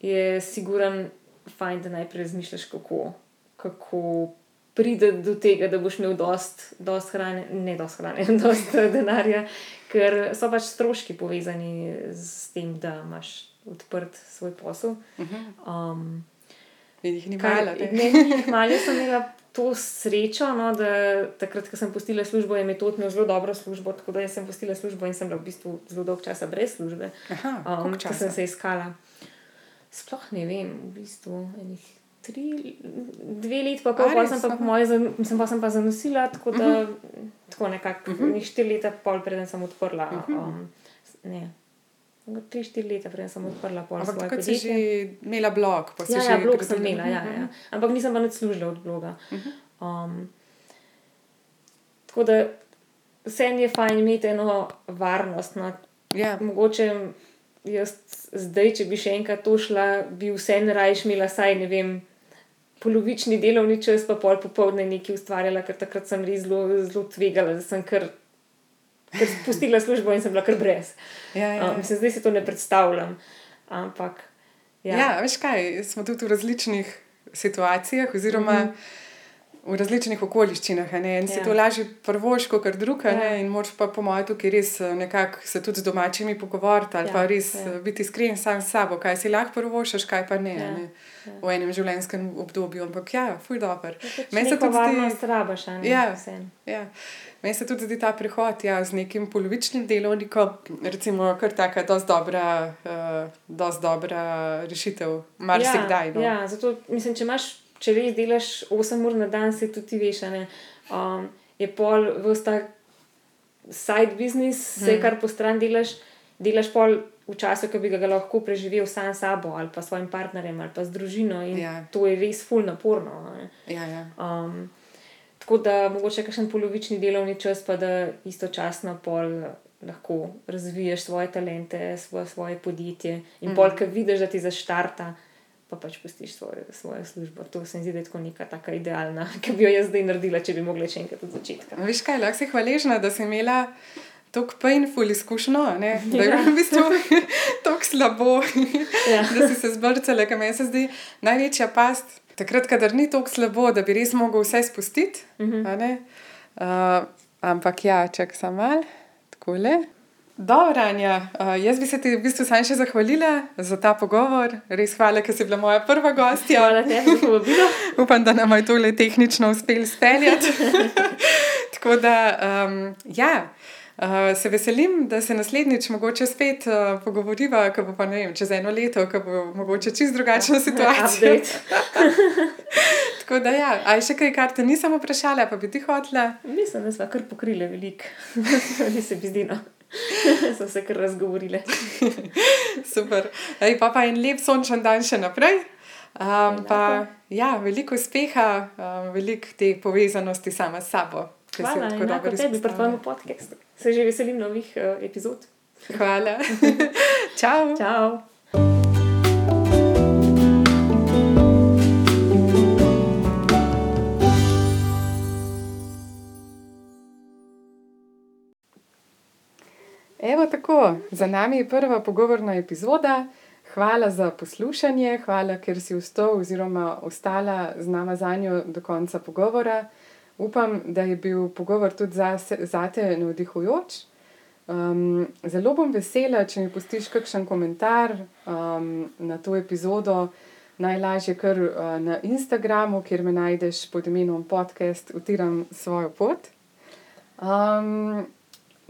je siguren fajn, da najprej razmišljaš, kako, kako pride do tega, da boš imel dost, dost hrane, ne dost hrane, dost denarja, ker so pač stroški povezani s tem, da imaš odprt svoj posel. Um, In jih ni malo. ne? Ne, ni jih malo, sem imela to srečo, no, da takrat, ko sem postila službo, je metod imel zelo dobro službo, tako da sem postila službo in sem bila v bistvu zelo dolg časa brez službe, Aha, um, ko sem se iskala. Sploh ne vem, v bistvu enih tri, dve leti, pa pol, res? sem pa, moje, mislim, pa sem pa zanosila, tako da uh -huh. tako nekako, uh Mhm. -huh. štiri leta, pol preden sem odprla. Uh -huh. um, ne, tri, štiri leta, preden sem odprla pol Ampak svoje takrat si podjetje. že imela blog. pa si Ja, že ja, blog sem imela, ja, ja. ampak nisem pa nič služila od bloga. Um, tako da vseeno je fajn imeti eno varnost. No. Ja, Mogoče jaz zdaj, če bi še enkrat to šla, bi vseeno raje imela saj ne vem. Polovični delovni čas, pa pol popoldne nekaj ustvarjala, ker takrat sem res zelo, zelo tvegala, da sem kar, kar spustila službo in sem bila kar brez. ja, ja, ja. Um, mislim, zdaj si to ne predstavljam. Ampak. Ja. ja, veš kaj, smo tudi v različnih situacijah, oziroma mm -hmm. V različnih okoliščinah. Ne? En ja. si Ja. to lažje prvoško, kot drug, ja. Ja. in moč pa po mojem tukaj res eh, nekako se tudi z domačimi pogovoriti ali ja. Ja, pa res ja. ja. biti iskren sam s sabo, kaj si lahko prvošaš, kaj pa ne. Ja. Ja, ne? V enem življenjskem obdobju, ampak ja, fuj dobro. Meni se tudi zdi- varnost rabaš, a ne? Ja. Ja. Meni se tudi zdi ta prehod ja, z nekim polovičnim delovnikom, recimo, kar taka dosti dobra, uh, dobra rešitev, marsikdaj. Ja, no. ja, zato mislim, če imaš, če res delaš 8 ur na dan, se tudi veš, a ne. Um, je pol vsta side business, vse, Hmm. kar po stran delaš, delaš pol v času, ki bi ga lahko preživel sam s sabo ali pa s svojim partnerjem ali pa z družino in Ja. to je res ful naporno. ne. Ja, ja. Um, tako da mogoče kakšen polovični delovni čas, pa da istočasno pol lahko razviješ svoje talente, svoje, svoje podjetje in mm. pol, ki vidiš, da ti zaštarta, pa pač pustiš svojo, svojo službo. To se mi zdi, da je tako neka taka idealna, ki bi jo jaz zdaj naredila, če bi mogla še enkrat od začetka. Veš kaj, lahko si hvaležna, da si imela tako painful izkušnjo, ne? da je bilo v bistvu tako slabo, Ja. da si se zbrcala, ker meni se zdi največja past. Takrat, kadar ni tako slabo, da bi res mogel vse spustiti. A ne? Uh, ampak ja, čak sem mal, tako le. Dobro, Anja, uh, jaz bi se ti v bistvu sam še zahvalila za ta pogovor. Res hvala, ker si bila moja prva gostja. Hvala tebi za povabilo. Upam, da nam je tole tehnično uspelo speljati. Tako da, um, ja, uh, se veselim, da se naslednjič mogoče spet uh, pogovoriva, ko bo pa ne vem, čez eno leto, ko bo mogoče čist drugačna situacija. Tako da, ja, a je še kaj, kar te nisem vprašala, pa bi ti hotla. Mislim, da smo kar pokrili veliko. Ni se mi zdi, Smo se kar razgovorile. Super. Ej, pa pa en lep sončen dan še naprej. Um, pa, ja, veliko uspeha, um, veliko te povezanosti sama s sabo. ki si jo Hvala, tako enako dobro tebi, pri izpostavila. tvojem podkastu. Se že veselim novih uh, epizod. Hvala. Čau. Čau! Evo tako, za nami je prva pogovorna epizoda. Hvala za poslušanje, hvala, ker si vstal oziroma ostala z nama za njo do konca pogovora. Upam, da je bil pogovor tudi zase, zate navdihujoč. Um, zelo bom vesela, če mi pustiš kakšen komentar um, na to epizodo, najlažje kar uh, na Instagramu, kjer me najdeš pod imenom podcast Utiram svojo pot. Um,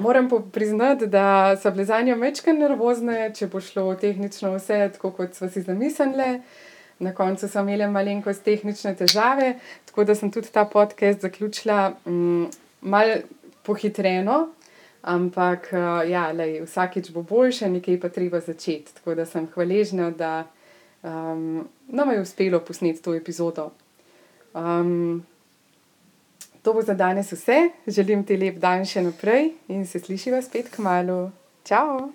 moram pa priznati, da so bile za njo mečke nervozne, če bo šlo tehnično vse tako, kot smo si zamislili. Na koncu so imeli malenkost tehnične težave, tako da sem tudi ta podcast zaključila um, malo pohitreno, ampak uh, ja, lej, vsakič bo boljše, nekaj pa treba začeti. Tako da sem hvaležna, da um, nam je uspelo posneti to epizodo. Um, To bo za danes vse. Želim ti lep dan še naprej in se slišiva spet k malu. Čau!